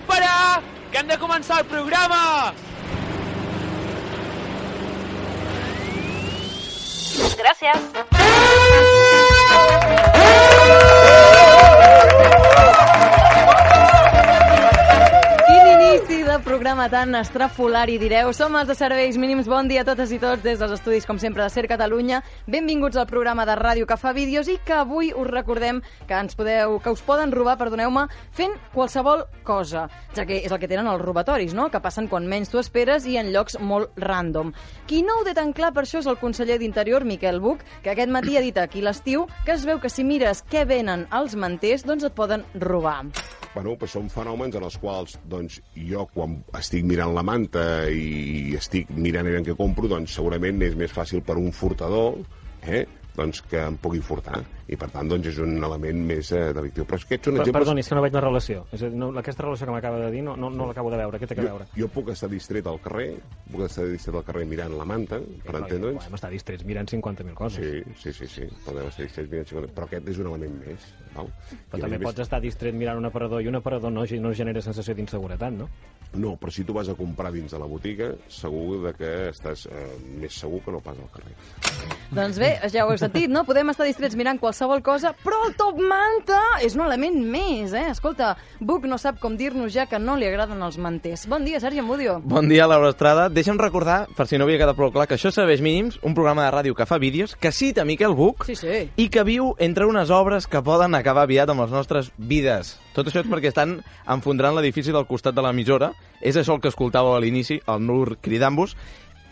Parar? Que hem de començar el programa! Gràcies. De programa tan estrafolari, direu. Som els de Serveis Mínims. Bon dia a totes i tots des dels estudis, com sempre, de Ser Catalunya. Benvinguts al programa de ràdio que fa vídeos i que avui us recordem que ens podeu, que us poden robar, perdoneu-me, fent qualsevol cosa, ja que és el que tenen els robatoris, no?, que passen quan menys t'ho esperes i en llocs molt random. Qui no ho té tan clar per això és el conseller d'Interior, Miquel Buch, que aquest matí ha dit aquí l'estiu que es veu que si mires què venen els manters, doncs et poden robar. Bueno, pues són fenòmens en els quals doncs, jo, quan estic mirant la manta i estic mirant en què compro, doncs segurament és més fàcil per un furtador eh, doncs, que em pugui furtar. I, per tant, doncs, és un element més eh, delictiu. Però aquests són Per, exemples... perdoni, és que no veig la relació. És a dir, no, aquesta relació que m'acaba de dir no, no, no l'acabo de veure. Què té que Jo, veure? jo puc estar distret al carrer, puc estar distret al carrer mirant la manta, per entendre'ns. Podem estar distrets mirant 50.000 coses. Sí, sí, sí, sí. Podem estar distrets mirant 50... Però aquest és un element més. Val? Però I, a també més- pots estar distret mirant un aparador i un aparador no, no genera sensació d'inseguretat, no? No, però si tu vas a comprar dins de la botiga, segur de que estàs eh, més segur que no pas al carrer. Doncs bé, ja ho heu sentit, no? Podem estar distrets mirant qualsevol cosa, però el top manta és un element més, eh? Escolta, Buc no sap com dir-nos ja que no li agraden els manters. Bon dia, Sergi Amudio. Bon dia, Laura Estrada. Deixa'm recordar, per si no havia quedat prou clar, que això és Serveis Mínims, un programa de ràdio que fa vídeos, que cita Miquel Buch Sí, sí. i que viu entre unes obres que poden acabar aviat amb les nostres vides. Tot això és perquè estan enfondrant l'edifici del costat de l'emissora. És això el que escoltàveu a l'inici, el Nur cridant-vos.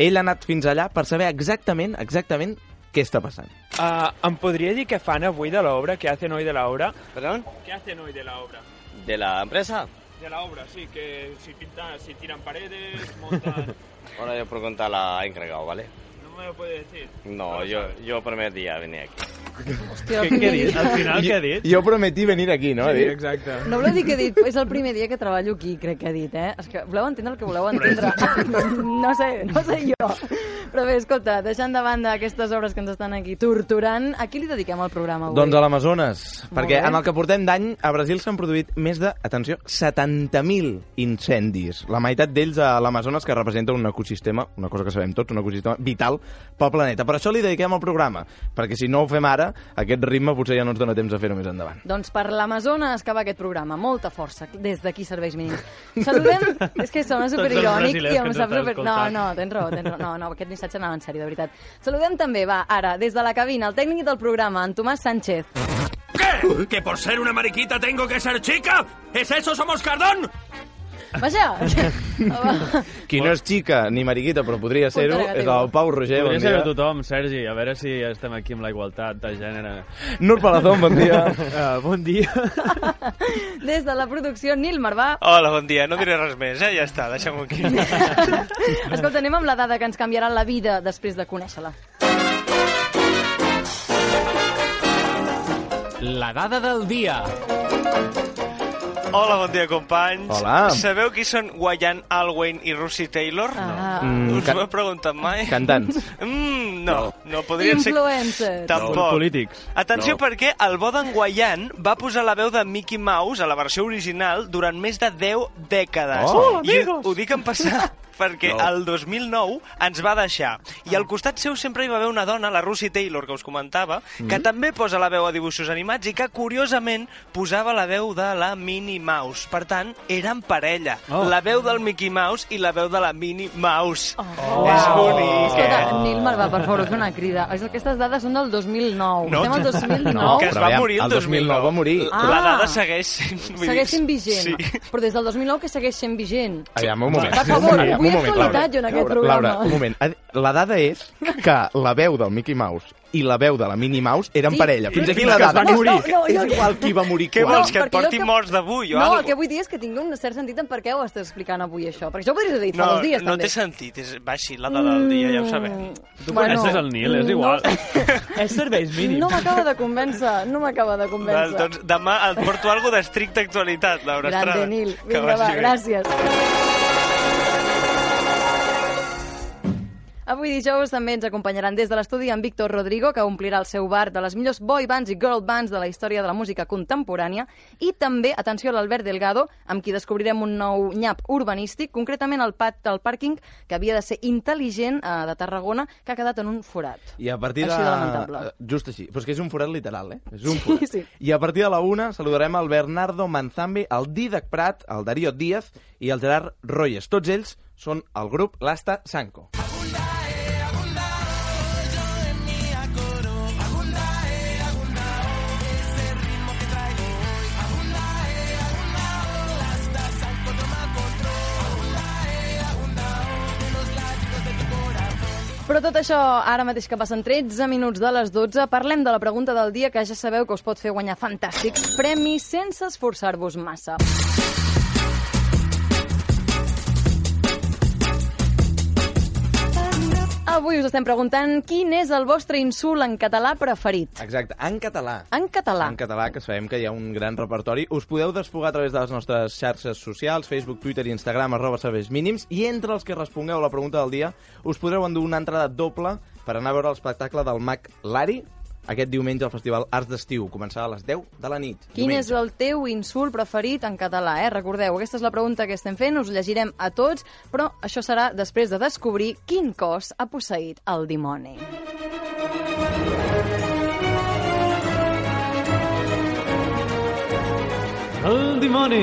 Ell ha anat fins allà per saber exactament, exactament què està passant. Uh, em podria dir què fan avui de l'obra? Què hacen hoy de la obra? ¿Perdón? ¿Qué hacen hoy de la obra? ¿De la empresa? De la obra, sí, que si pintan, si tiran paredes, montan... Ahora yo por contar la he encargado, ¿vale? No me lo puede decir. No, yo, yo primer día venía aquí. Hòstia, Què, què ha dit? Al final, què ha dit? Jo prometí venir aquí, no? Dit? exacte. No voleu dir que he dit, és el primer dia que treballo aquí, crec que he dit, eh? És que voleu entendre el que voleu entendre. No sé, no sé jo. Però bé, escolta, deixant de banda aquestes obres que ens estan aquí torturant, a qui li dediquem el programa avui? Doncs a l'Amazones, perquè bé. en el que portem d'any a Brasil s'han produït més de, atenció, 70.000 incendis. La meitat d'ells a l'Amazones, que representa un ecosistema, una cosa que sabem tots, un ecosistema vital pel planeta. Per això li dediquem el programa, perquè si no ho fem ara, aquest ritme potser ja no ens dona temps de fer-ho més endavant. Doncs per l'Amazones que va aquest programa. Molta força, des d'aquí serveis mínims. Saludem... és que sona superirònic i que em ens sap super... No, no, tens raó, tens raó. No, no, aquest missatge anava en sèrio, de veritat. Saludem també, va, ara, des de la cabina, el tècnic del programa, en Tomàs Sánchez. ¿Qué? ¿Que por ser una mariquita tengo que ser chica? ¿Es eso, somos Cardón? Vaja! Qui no és xica ni mariquita, però podria ser-ho, és el Pau Roger, bon Podria ser dia. tothom, Sergi, a veure si estem aquí amb la igualtat de gènere. Nur Palazón, bon dia. Uh, bon dia. Des de la producció, Nil Marvà. Hola, bon dia. No diré res més, eh? Ja està, deixem-ho aquí. Escolta, anem amb la dada que ens canviarà la vida després de conèixer-la. La dada del dia. Hola, bon dia, companys. Hola. Sabeu qui són Guayan Alwyn i Russi Taylor? Ah, Mm, Us can- ho he preguntat mai? Cantants. Mm, no, no, podrien ser... influencers. Tampoc. Polítics. Atenció No. perquè el bo d'en Guayan va posar la veu de Mickey Mouse a la versió original durant més de 10 dècades. Oh, I ho, ho dic en passat perquè No. el 2009 ens va deixar. I al costat seu sempre hi va haver una dona, la Russi Taylor, que us comentava, que també posa la veu a dibuixos animats i que, curiosament, posava la veu de la Minnie Mouse. Per tant, eren parella. Oh. La veu del Mickey Mouse i la veu de la Minnie Mouse. Oh. És bonic, Escolta, eh? Nil Marvà, per favor, fer una crida. És que Aquestes dades són del 2009. No. Estem al 2009. No, que es va morir el el 2009 va morir. Ah. La dada segueix Segueix sent vigent. Sí. Però des del 2009 que segueix sent vigent. Aviam, un moment. Per favor, un moment, Laura. jo, en aquest Laura, programa. Laura, un moment. La dada és que la veu del Mickey Mouse i la veu de la Minnie Mouse eren Sí. parella. Fins aquí Fins la dada. morir. No, no, és igual qui va morir Què vols, que et porti que- morts d'avui o No, algo? el que vull dir és que tinc un cert sentit en per què ho estàs explicant avui, això. Perquè això ho podries haver dit fa No, dos dies, no també. té sentit, és, va així, la dada del dia, ja ho sabem. Tu Bueno, coneixes el Nil, és no. igual. és serveis mínims. No m'acaba de convèncer, no m'acaba de Val, convèncer. doncs demà et porto algo d'estricta actualitat, Laura Estrada. Grande, Nil. Vinga, va, gràcies. Avui dijous també ens acompanyaran des de l'estudi en Víctor Rodrigo, que omplirà el seu bar de les millors boy bands i girl bands de la història de la música contemporània, i també, atenció, a l'Albert Delgado, amb qui descobrirem un nou nyap urbanístic, concretament el pat del pàrquing, que havia de ser intel·ligent, eh, de Tarragona, que ha quedat en un forat. I a partir de... Així de lamentable. eh, Just així. Però és que és un forat literal, eh? És un forat. sí. I a partir de la una saludarem el Bernardo Manzambi, el Didac Prat, el Darío Díaz i el Gerard Royes. Tots ells són el grup Lasta Sanco. Però tot això, ara mateix que passen 13 minuts de les 12, parlem de la pregunta del dia que ja sabeu que us pot fer guanyar fantàstics premis sense esforçar-vos massa. Avui us estem preguntant quin és el vostre insult en català preferit. Exacte, en català. En català. En català, que sabem que hi ha un gran repertori. Us podeu desfogar a través de les nostres xarxes socials, Facebook, Twitter i Instagram, arroba serveis mínims, i entre els que respongueu a la pregunta del dia us podreu endur una entrada doble per anar a veure l'espectacle del Mac Lari aquest diumenge al Festival Arts d'Estiu. Començarà a les 10 de la nit. Quin diumenge. és el teu insult preferit en català, eh? Recordeu, aquesta és la pregunta que estem fent, us llegirem a tots, però això serà després de descobrir quin cos ha posseït el dimoni. El dimoni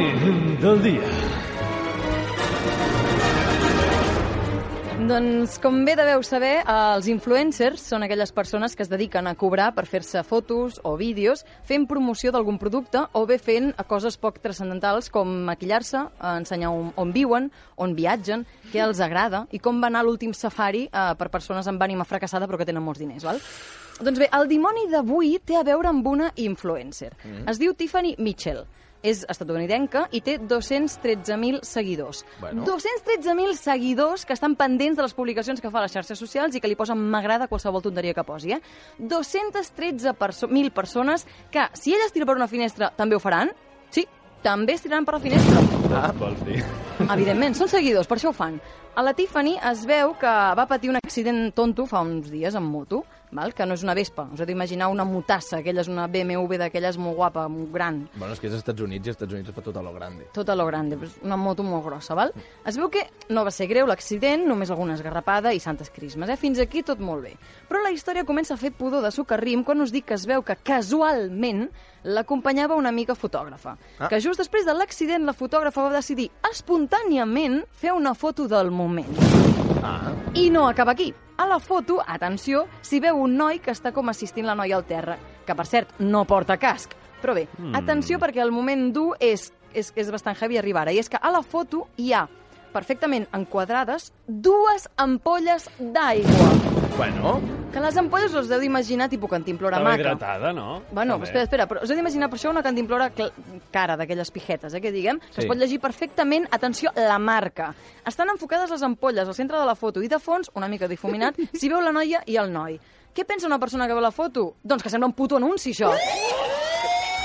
del dia. Doncs, com bé deveu saber, els influencers són aquelles persones que es dediquen a cobrar per fer-se fotos o vídeos fent promoció d'algun producte o bé fent coses poc transcendentals com maquillar-se, ensenyar on, on viuen, on viatgen, què els agrada i com va anar l'últim safari eh, per persones amb ànima fracassada però que tenen molts diners, val? Doncs bé, el dimoni d'avui té a veure amb una influencer. Mm. Es diu Tiffany Mitchell. És estatunidenca i té 213.000 seguidors. Bueno. 213.000 seguidors que estan pendents de les publicacions que fa a les xarxes socials i que li posen m'agrada qualsevol tonteria que posi. Eh? 213.000 perso persones que, si ella es tira per una finestra, també ho faran? Sí, també es tiraran per la finestra. Ah. Vols dir? Evidentment, són seguidors, per això ho fan. A la Tiffany es veu que va patir un accident tonto fa uns dies amb moto, val? que no és una Vespa, us heu d'imaginar una motassa, aquella és una BMW d'aquelles molt guapa, molt gran, Bueno, és que és als Estats Units i als Estats Units es fa tot a lo grande. tot a lo grande, és una moto molt grossa, val? Es veu que no va ser greu l'accident, només alguna esgarrapada i santes crismes, eh? Fins aquí tot molt bé. Però la història comença a fer pudor de socarrim quan us dic que es veu que casualment l'acompanyava una amiga fotògrafa. Ah. Que just després de l'accident la fotògrafa va decidir espontàniament fer una foto del moment. Ah. I no acaba aquí. A la foto, atenció, s'hi veu un noi que està com assistint la noia al terra, que per cert no porta casc. Però bé, mm. atenció perquè el moment dur és, és, és bastant heavy arribar ara, i és que a la foto hi ha perfectament enquadrades dues ampolles d'aigua. Bueno, Que les ampolles us heu d'imaginar tipus cantimplora Estava maca. hidratada, no? Bueno, També. espera, espera, però us heu d'imaginar per això una cantimplora cara d'aquelles pijetes, eh, que diguem, que Sí. es pot llegir perfectament, atenció, la marca. Estan enfocades les ampolles al centre de la foto i de fons, una mica difuminat, s'hi veu la noia i el noi. Què pensa una persona que veu la foto? Doncs que sembla un puto anunci, això.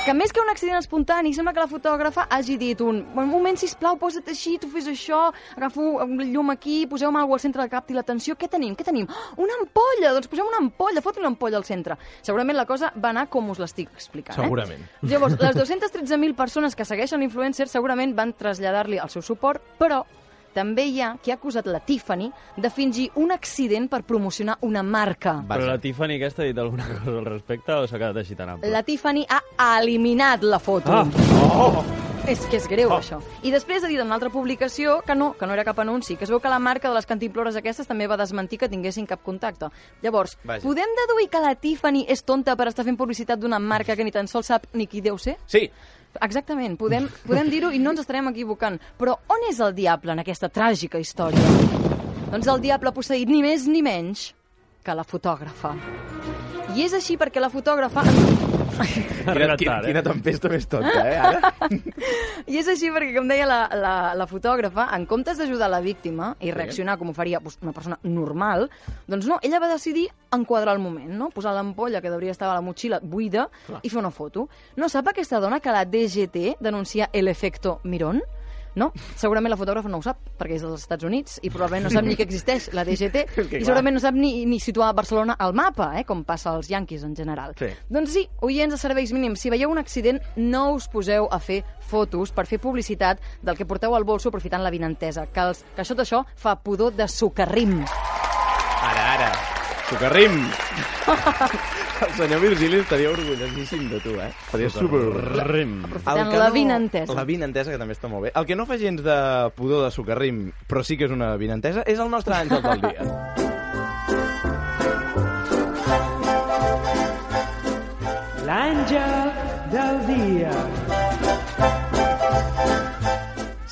Que més que un accident espontani, sembla que la fotògrafa hagi dit un, un moment, sisplau, posa't així, tu fes això, agafo el llum aquí, poseu-me alguna al centre del cap i l'atenció, què tenim, què tenim? Oh, una ampolla, doncs posem una ampolla, fot una ampolla al centre. Segurament la cosa va anar com us l'estic explicant. Segurament. Eh? Llavors, les 213.000 persones que segueixen l'influencer segurament van traslladar-li el seu suport, però també hi ha qui ha acusat la Tiffany de fingir un accident per promocionar una marca. Però la Tiffany aquesta ha dit alguna cosa al respecte o s'ha quedat així tan ample? La Tiffany ha eliminat la foto. Ah! Oh! És que és greu, oh. això. I després ha dit en una altra publicació que no, que no era cap anunci, que es veu que la marca de les cantimplores aquestes també va desmentir que tinguessin cap contacte. Llavors, Vaja. podem deduir que la Tiffany és tonta per estar fent publicitat d'una marca que ni tan sols sap ni qui deu ser? Sí, Exactament, podem, podem dir-ho i no ens estarem equivocant. Però on és el diable en aquesta tràgica història? Doncs el diable ha posseït ni més ni menys que la fotògrafa. I és així perquè la fotògrafa... Quina, quina, quina tempesta més tonta, eh, ara? I és així perquè, com deia la, la, la fotògrafa, en comptes d'ajudar la víctima i reaccionar com ho faria doncs, una persona normal, doncs no, ella va decidir enquadrar el moment, no? posar l'ampolla que hauria estar a la motxilla buida Clar. i fer una foto. No sap aquesta dona que la DGT denuncia el efecto Mirón? No, segurament la fotògrafa no ho sap, perquè és dels Estats Units, i probablement no sap ni que existeix la DGT, i clar. segurament no sap ni, ni situar Barcelona al mapa, eh, com passa als Yankees en general. Sí. Doncs sí, oients de serveis mínims, si veieu un accident, no us poseu a fer fotos per fer publicitat del que porteu al bolso aprofitant la vinentesa, que, els, que això d'això fa pudor de socarrim. Ara, ara. Socarrim. El senyor Virgili estaria orgullosíssim de tu, eh? Estaria super... Socarrim. Aprofitant la vinentesa. La vinentesa, que també està molt bé. El que no fa gens de pudor de socarrim, però sí que és una vinentesa, és el nostre àngel del dia. L'àngel del dia.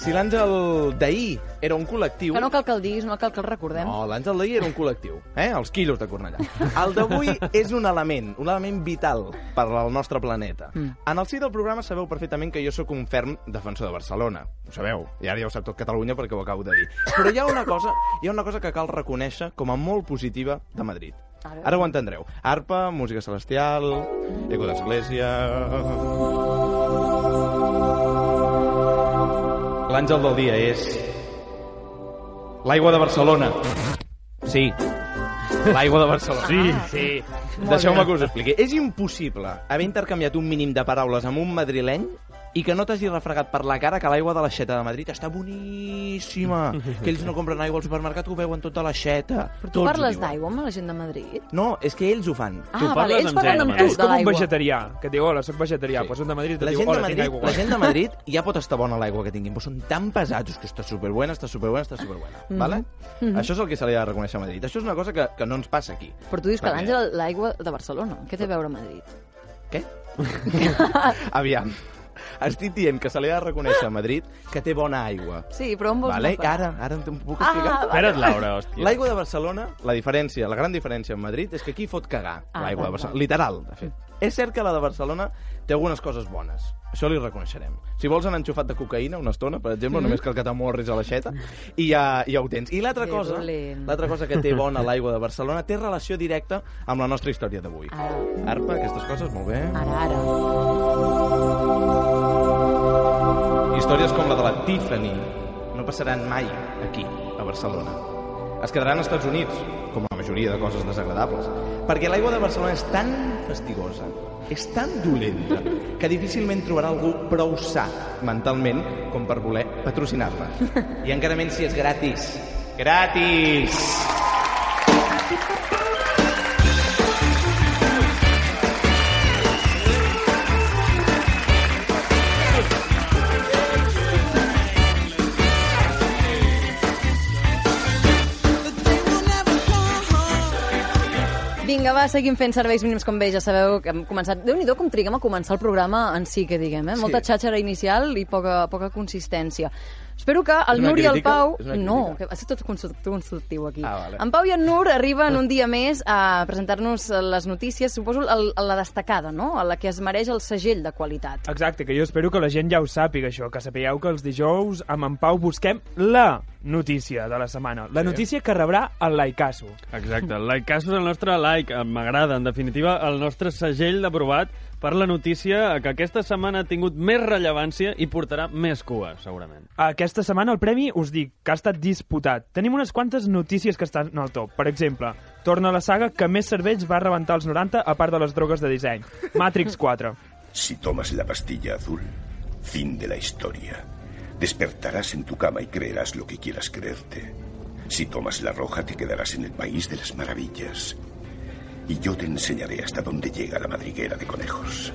Si l'àngel d'ahir era un col·lectiu... Que no cal que el diguis, no cal que el recordem. No, l'àngel d'ahir era un col·lectiu, eh? Els quilos de Cornellà. El d'avui és un element, un element vital per al nostre planeta. Mm. En el si del programa sabeu perfectament que jo sóc un ferm defensor de Barcelona. Ho sabeu, i ara ja ho sap tot Catalunya perquè ho acabo de dir. Però hi ha una cosa, hi ha una cosa que cal reconèixer com a molt positiva de Madrid. Ara ho entendreu. Arpa, música celestial, eco d'església... L'àngel del dia és... L'aigua de Barcelona. Sí, l'aigua de Barcelona. Sí, sí. Deixeu-me que us ho expliqui. És impossible haver intercanviat un mínim de paraules amb un madrileny i que no t'hagi refregat per la cara que l'aigua de l'aixeta de Madrid està boníssima. que ells no compren aigua al supermercat, que ho veuen tota l'aixeta. Però tu parles d'aigua amb la gent de Madrid? No, és que ells ho fan. Ah, vale, ells parlen amb tu És de com un l'aigua. vegetarià, que et diu, hola, soc vegetarià, Sí. pues un de Madrid et La diu, gent, de hola, tinc Madrid, aigua. la gent de Madrid ja pot estar bona l'aigua que tinguin, però són tan pesats que està superbuena, està superbuena, està superbuena. Mhm. Vale? Mhm. Això és el que se li ha de reconèixer a Madrid. Això és una cosa que, que no ens passa aquí. Però tu dius que l'Àngel, l'aigua de Barcelona, què té a veure amb Madrid? Què? Aviam. Estic dient que se li ha de reconèixer a Madrid que té bona aigua. Sí, però on vols Vale? anar? Ara, ara em puc Ah, explicar? vale. Espera't, Laura, hòstia. L'aigua de Barcelona, la diferència, la gran diferència amb Madrid és que aquí fot cagar Ah, l'aigua de Barcelona. Literal, de fet. És cert que la de Barcelona té algunes coses bones. Això li reconeixerem. Si vols anar enxufat de cocaïna una estona, per exemple, Mhm. només cal que t'amorris a l'aixeta, i ja, ja ho tens. I l'altra cosa, l'altra cosa que té bona l'aigua de Barcelona té relació directa amb la nostra història d'avui. Arpa, aquestes coses, molt bé. ara, ara. Històries com la de la Tiffany no passaran mai aquí, a Barcelona. Es quedaran als Estats Units, com la majoria de coses desagradables. Perquè l'aigua de Barcelona és tan fastigosa, és tan dolenta, que difícilment trobarà algú prou sa mentalment com per voler patrocinar-la. I encara menys si és gratis. Gratis! Va, seguim fent serveis mínims com bé, ja sabeu que hem començat... déu nhi com triguem a començar el programa en si, que diguem, eh? Molta Sí. xàxera inicial i poca, poca consistència. Espero que el Nur i el? Pau... No, que va ser tot constructiu, constructiu aquí. Ah, vale. En Pau i en Nur arriben un dia més a presentar-nos les notícies, suposo el, la destacada, no? A la que es mereix el segell de qualitat. Exacte, que jo espero que la gent ja ho sàpiga, això, que sapigueu que els dijous amb en Pau busquem la notícia de la setmana, la Sí. notícia que rebrà el Laicasso. Exacte, el Likeasso és el nostre like, m'agrada, en definitiva, el nostre segell d'aprovat per la notícia que aquesta setmana ha tingut més rellevància i portarà més cua, segurament. Aquesta setmana el premi, us dic, que ha estat disputat. Tenim unes quantes notícies que estan al top. Per exemple, torna la saga que més cervells va rebentar als 90 a part de les drogues de disseny. Matrix 4. Si tomas la pastilla azul, fin de la historia. Despertarás en tu cama y creerás lo que quieras creerte. Si tomas la roja, te quedarás en el país de las maravillas. Y yo te enseñaré hasta dónde llega la madriguera de conejos.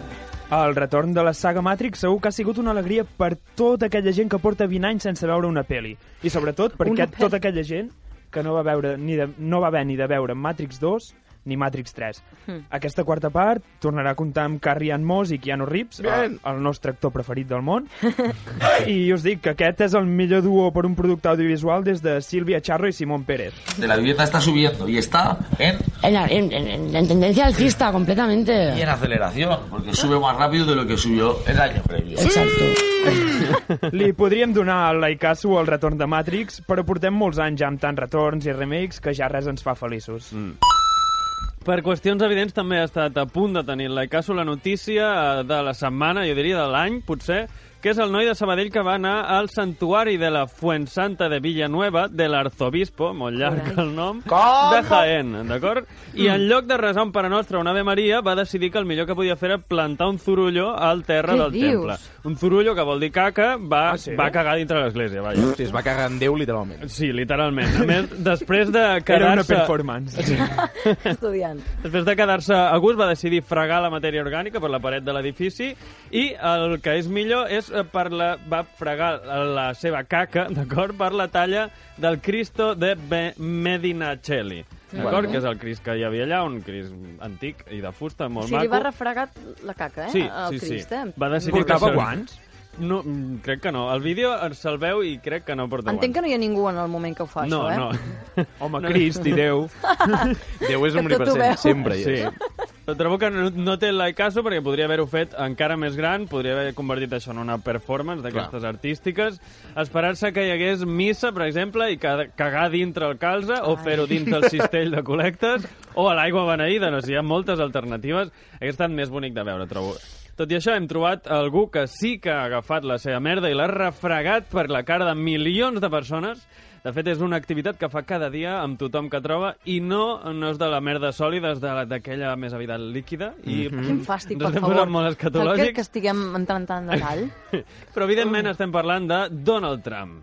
El retorn de la saga Matrix segur que ha sigut una alegria per tota aquella gent que porta 20 anys sense veure una peli. I sobretot per Una aquest, tota aquella gent que no va, veure ni de, no va haver ni de veure Matrix 2 ni Matrix 3. Hmm. Aquesta quarta part tornarà a comptar amb Carrie Ann Moss i Keanu Reeves, el, Bien. el nostre actor preferit del món. I us dic que aquest és el millor duo per un producte audiovisual des de Sílvia Charro i Simón Pérez. de la vivienda está subiendo y está en, En, la- en- en- en tendencia alcista, completamente. y en aceleración, porque sube más rápido de lo que subió el año previo. Exacto. Li podríem donar al Laikasu el retorn de Matrix, però portem molts anys ja amb tants retorns i remakes que ja res ens fa feliços. Mm. Per qüestions evidents també ha estat a punt de tenir la caso la notícia de la setmana, jo diria de l'any, potser, que és el noi de Sabadell que va anar al santuari de la Fuensanta de Villanueva de l'Arzobispo, molt llarg el nom, de Jaén, d'acord? I en lloc de resar un Pare Nostre o una Ave Maria, va decidir que el millor que podia fer era plantar un zurullo al terra Què del dius? temple. Un zurullo que vol dir caca, va, Ah, sí? va cagar dintre l'església, vaja. Sí, es va cagar en Déu, literalment. Sí, literalment. A més, després de Era una quedar-se... performance. Estudiant. Després de quedar-se a gust, va decidir fregar la matèria orgànica per la paret de l'edifici i el que és millor és per la, va fregar la seva caca, d'acord, per la talla del Cristo de Be Medinacelli. D'acord? Bueno. Que és el Crist que hi havia allà, un Crist antic i de fusta, O molt sigui, li va maco. refregat la caca, eh? Sí, el sí, Crist, sí. eh? Va decidir Portava que això- guants? No, mm, crec que no. El vídeo se'l veu i crec que no porta Entenc que no hi ha ningú en el moment que ho fa, No, això, eh? no. Home, No. Crist i Déu. Déu és omnipresent, sempre hi Sí. és. Però trobo que no, no té el caso perquè podria haver-ho fet encara més gran, podria haver convertit això en una performance d'aquestes artístiques, esperar-se que hi hagués missa, per exemple, i ca- cagar dintre el calze, o fer-ho dins del cistell de col·lectes, o a l'aigua beneïda, no sé, hi ha moltes alternatives. Hauria estat més bonic de veure, trobo. Tot i això, hem trobat algú que sí que ha agafat la seva merda i l'ha refregat per la cara de milions de persones. De fet, és una activitat que fa cada dia amb tothom que troba i no, no és de la merda sòlida, és d'aquella més aviat líquida. I Quin fàstic, per favor. molt Cal que, escatològics. que estiguem entrant tant en detall? Però, evidentment, estem parlant de Donald Trump.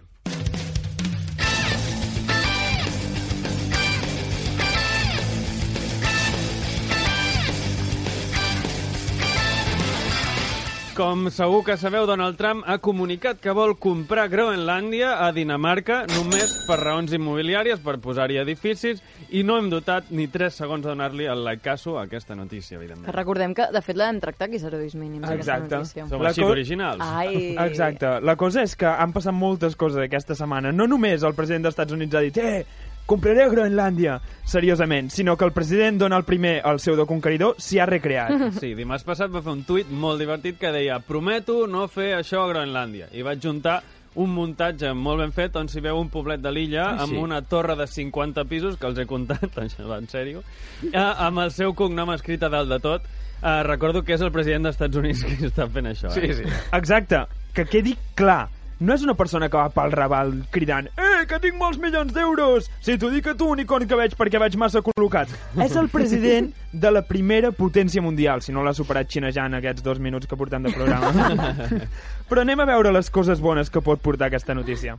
Com segur que sabeu, Donald Trump ha comunicat que vol comprar Groenlàndia a Dinamarca només per raons immobiliàries, per posar-hi edificis, i no hem dotat ni 3 segons de donar-li el like caso a aquesta notícia, Que evidentment. recordem que, de fet, l'hem tractat aquí a serveis mínims, aquesta Exacte. notícia. Som així d'originals. Ai. Exacte. La cosa és que han passat moltes coses aquesta setmana. No només el president dels Estats Units ha dit eh, compraré a Groenlàndia, seriosament, sinó que el president Donald I, el pseudoconqueridor, s'hi ha recreat. Sí, dimarts passat va fer un tuit molt divertit que deia prometo no fer això a Groenlàndia. I vaig juntar un muntatge molt ben fet on s'hi veu un poblet de l'illa Ah, amb sí? una torre de 50 pisos, que els he comptat, això va en sèrio, eh, amb el seu cognom escrit a dalt de tot. Eh, recordo que és el president dels Estats Units qui està fent això. Eh? Sí, sí. Exacte. Que quedi clar. No és una persona que va pel Raval cridant «Eh, que tinc molts milions d'euros! Si t'ho dic a tu, únicon que veig perquè vaig massa col·locat». És el president de la primera potència mundial, si no l'ha superat xinejant aquests dos minuts que portem de programa. Però anem a veure les coses bones que pot portar aquesta notícia.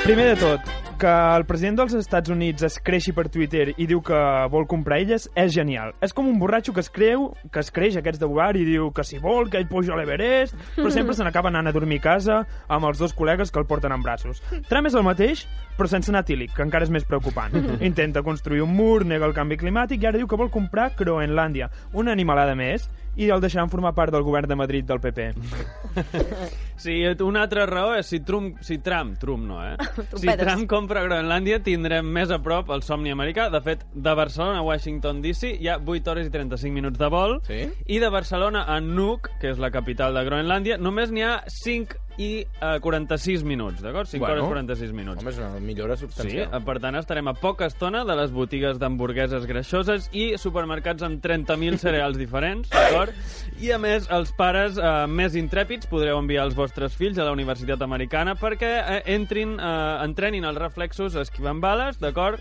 Primer de tot, que el president dels Estats Units es creixi per Twitter i diu que vol comprar elles és genial. És com un borratxo que es creu, que es creix aquests de bar i diu que si vol, que ell puja a l'Everest, però sempre se n'acaba anant a dormir a casa amb els dos col·legues que el porten en braços. Trump és el mateix, però sense anar tílic, que encara és més preocupant. Intenta construir un mur, nega el canvi climàtic i ara diu que vol comprar Groenlàndia, una animalada més, i el deixaran formar part del govern de Madrid del PP. Sí, una altra raó és si Trump, si Trump, Trump no, eh? si. Trump compra Groenlàndia tindrem més a prop el somni americà. De fet, de Barcelona a Washington DC hi ha 8 hores i 35 minuts de vol Sí? i de Barcelona a Nuuk, que és la capital de Groenlàndia, només n'hi ha 5 i eh, 46 minuts, d'acord? 5 Bueno. hores 46 minuts. Home, és una millora Sí, substancial. eh, per tant, estarem a poca estona de les botigues d'hamburgueses greixoses i supermercats amb 30.000 cereals diferents, d'acord? I, a més, els pares eh, més intrèpids podreu enviar els vostres fills a la Universitat Americana perquè eh, entrin, eh, entrenin els reflexos esquivant bales, d'acord?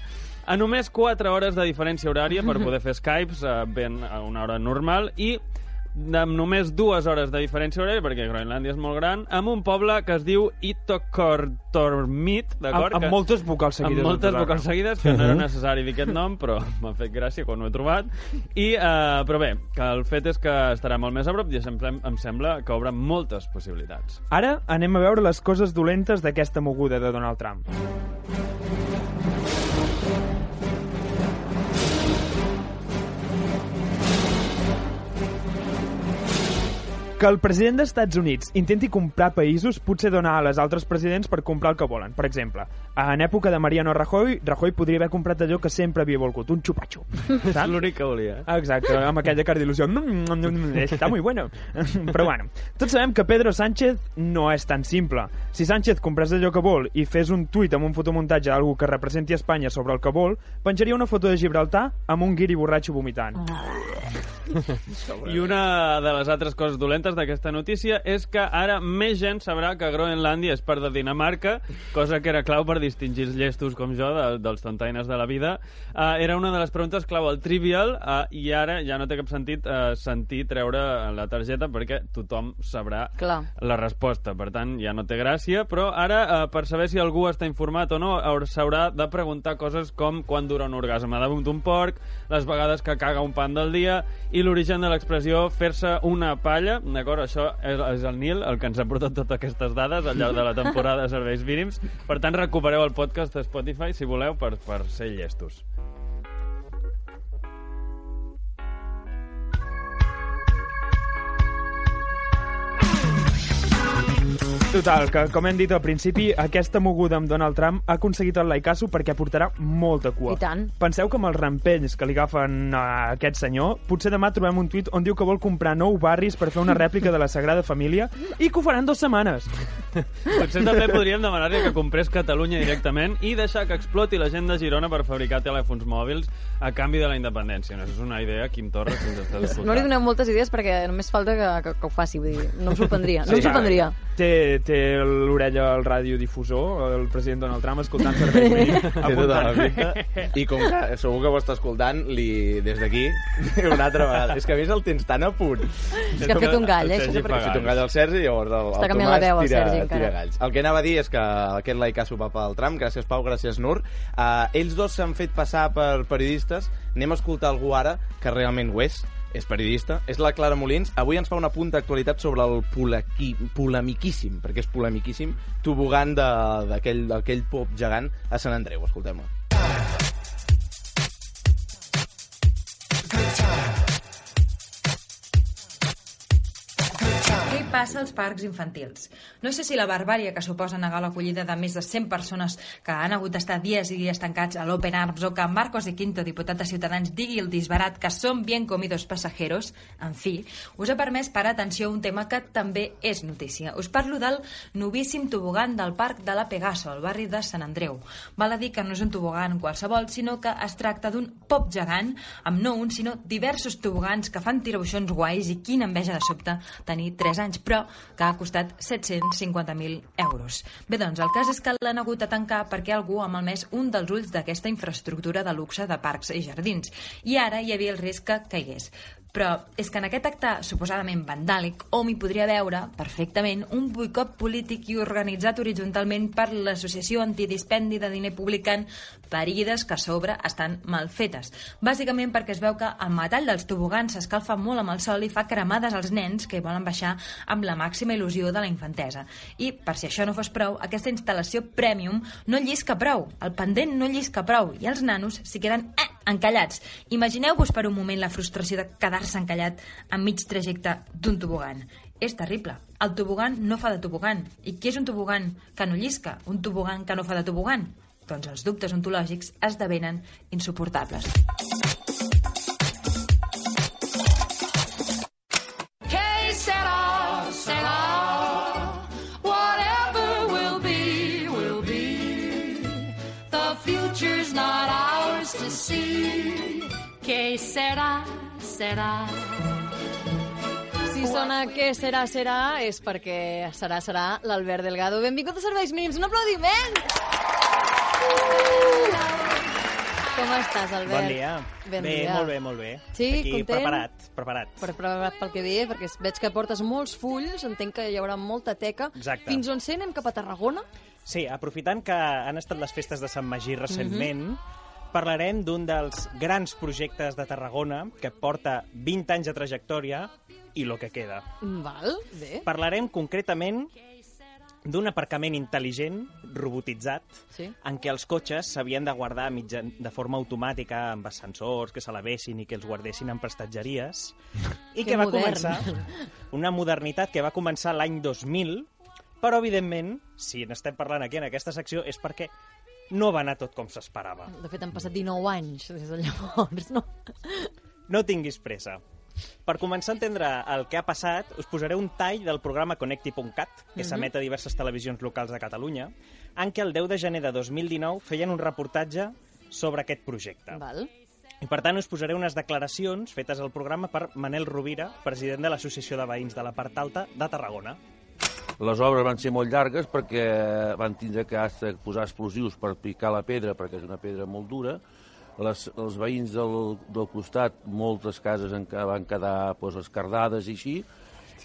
A només 4 hores de diferència horària per poder fer Skypes eh, ben a una hora normal i amb només dues hores de diferència horària, perquè Groenlàndia és molt gran, amb un poble que es diu Itokortormit, d'acord? Amb- amb moltes vocals seguides, Amb moltes vocals seguides, que no era necessari dir aquest nom, però m'ha fet gràcia quan ho he trobat. I, eh, però bé, que el fet és que estarà molt més a prop i sempre em sembla que obre moltes possibilitats. Ara anem a veure les coses dolentes d'aquesta moguda de Donald Trump. Que el president dels Estats Units intenti comprar països potser dona a les altres presidents per comprar el que volen. Per exemple, en època de Mariano Rajoy, Rajoy podria haver comprat allò que sempre havia volgut, un xupa-xup. És l'únic que volia. Exacte, amb aquella cara d'il·lusió. Mm, mm, mm, Està muy bueno. Però bueno, tots sabem que Pedro Sánchez no és tan simple. Si Sánchez comprés allò que vol i fes un tuit amb un fotomuntatge d'algú que representi Espanya sobre el que vol, penjaria una foto de Gibraltar amb un guiri borratxo vomitant. I una de les altres coses dolentes d'aquesta notícia és que ara més gent sabrà que Groenlàndia és part de Dinamarca, cosa que era clau per distingir els llestos com jo de, dels tontaines de la vida. Uh, era una de les preguntes clau al Trivial uh, i ara ja no té cap sentit uh, sentir treure la targeta perquè tothom sabrà Clar. la resposta. Per tant, ja no té gràcia, però ara, uh, per saber si algú està informat o no, haur- s'haurà de preguntar coses com quan dura un orgasme damunt d'un porc, les vegades que caga un pan del dia i l'origen de l'expressió fer-se una palla, d'acord? Això és, el Nil, el que ens ha portat totes aquestes dades al llarg de la temporada de Serveis Mínims. Per tant, recupereu el podcast de Spotify, si voleu, per, per ser llestos. Total, que com hem dit al principi, aquesta moguda amb Donald Trump ha aconseguit el laicasso perquè portarà molta cua. I tant. Penseu que amb els rampells que li agafen a aquest senyor, potser demà trobem un tuit on diu que vol comprar nou barris per fer una rèplica de la Sagrada Família i que ho faran dues setmanes. Potser també podríem demanar-li que comprés Catalunya directament i deixar que exploti la gent de Girona per fabricar telèfons mòbils a canvi de la independència. No, és una idea, Quim Torres, si ens estàs escoltant. No li donem moltes idees perquè només falta que, que, que ho faci. Vull dir, no em sorprendria. No em sorprendria. Té, té l'orella al radiodifusor, el president Donald Trump, escoltant serveis mínims, Té tota la apuntant. I com que segur que ho està escoltant, li, des d'aquí, una altra vegada. És que a més el tens tan a punt. És que ha fet un gall, eh? Ha fet un gall al Sergi i llavors el, Està el canviant la Tomàs veu, el tira, Sergi, tira galls. El que anava a dir és que aquest laicasso va pel tram. Gràcies, Pau, gràcies, Nur. Uh, ells dos s'han fet passar per periodistes. Anem a escoltar algú ara que realment ho és és periodista, és la Clara Molins. Avui ens fa una punta d'actualitat sobre el polaqui, polemiquíssim, perquè és polemiquíssim, tobogan de- d'aquell pop gegant a Sant Andreu. Escoltem-ho. Passa als parcs infantils? No sé si la barbària que suposa negar l'acollida de més de 100 persones que han hagut d'estar dies i dies tancats a l'Open Arms o que Marcos de Quinto, diputat de Ciutadans, digui el disbarat que són bien comidos pasajeros, en fi, us ha permès parar atenció a un tema que també és notícia. Us parlo del novíssim tobogan del Parc de la Pegaso, al barri de Sant Andreu. Val a dir que no és un tobogan qualsevol, sinó que es tracta d'un pop gegant, amb no un, sinó diversos tobogans que fan tirauixons guais i quina enveja de sobte tenir 3 anys, però que ha costat 750.000 euros. Bé, doncs, el cas és que l'han hagut de tancar perquè algú ha malmès un dels ulls d'aquesta infraestructura de luxe de parcs i jardins, i ara hi havia el risc que caigués. Però és que en aquest acte suposadament vandàlic hom hi podria veure perfectament un boicot polític i organitzat horitzontalment per l'associació antidispendi de diner publicant ferides que a sobre estan mal fetes. Bàsicament perquè es veu que el metall dels tobogans s'escalfa molt amb el sol i fa cremades als nens que volen baixar amb la màxima il·lusió de la infantesa. I, per si això no fos prou, aquesta instal·lació premium no llisca prou, el pendent no llisca prou i els nanos s'hi queden eh, encallats. Imagineu-vos per un moment la frustració de quedar-se encallat a mig trajecte d'un tobogan. És terrible. El tobogan no fa de tobogan. I què és un tobogan que no llisca? Un tobogan que no fa de tobogan? Doncs els dubtes ontològics esdevenen insuportables. See. Que será, será. Si sona que serà, serà, és perquè serà, serà l'Albert Delgado. Benvingut a Serveis Mínims. Un aplaudiment! Com estàs, Albert? Bon dia. Ben bé, dia. molt bé, molt bé. Sí, Aquí content? preparat, preparat. Per preparat pel que ve, perquè veig que portes molts fulls, entenc que hi haurà molta teca. Exacte. Fins on sé, anem cap a Tarragona? Sí, aprofitant que han estat les festes de Sant Magí recentment, parlarem d'un dels grans projectes de Tarragona que porta 20 anys de trajectòria i lo que queda. Val, bé. Parlarem concretament d'un aparcament intel·ligent, robotitzat, Sí. en què els cotxes s'havien de guardar mitjan, de forma automàtica amb ascensors que se l'avessin i que els guardessin en prestatgeries i Que que va modern. començar una modernitat que va començar l'any 2000 però evidentment, si n'estem parlant aquí en aquesta secció és perquè no va anar tot com s'esperava. De fet, han passat 19 anys des de llavors, no? No tinguis pressa. Per començar a entendre el que ha passat, us posaré un tall del programa Connecti.cat, que Mhm. s'emet a diverses televisions locals de Catalunya, en què el 10 de gener de 2019 feien un reportatge sobre aquest projecte. Val. I per tant us posaré unes declaracions fetes al programa per Manel Rovira, president de l'Associació de Veïns de la Part Alta de Tarragona. Les obres van ser molt llargues perquè van tindre que posar explosius per picar la pedra, perquè és una pedra molt dura. Les, els veïns del, del costat, moltes cases en, ca- van quedar pues, escardades i així.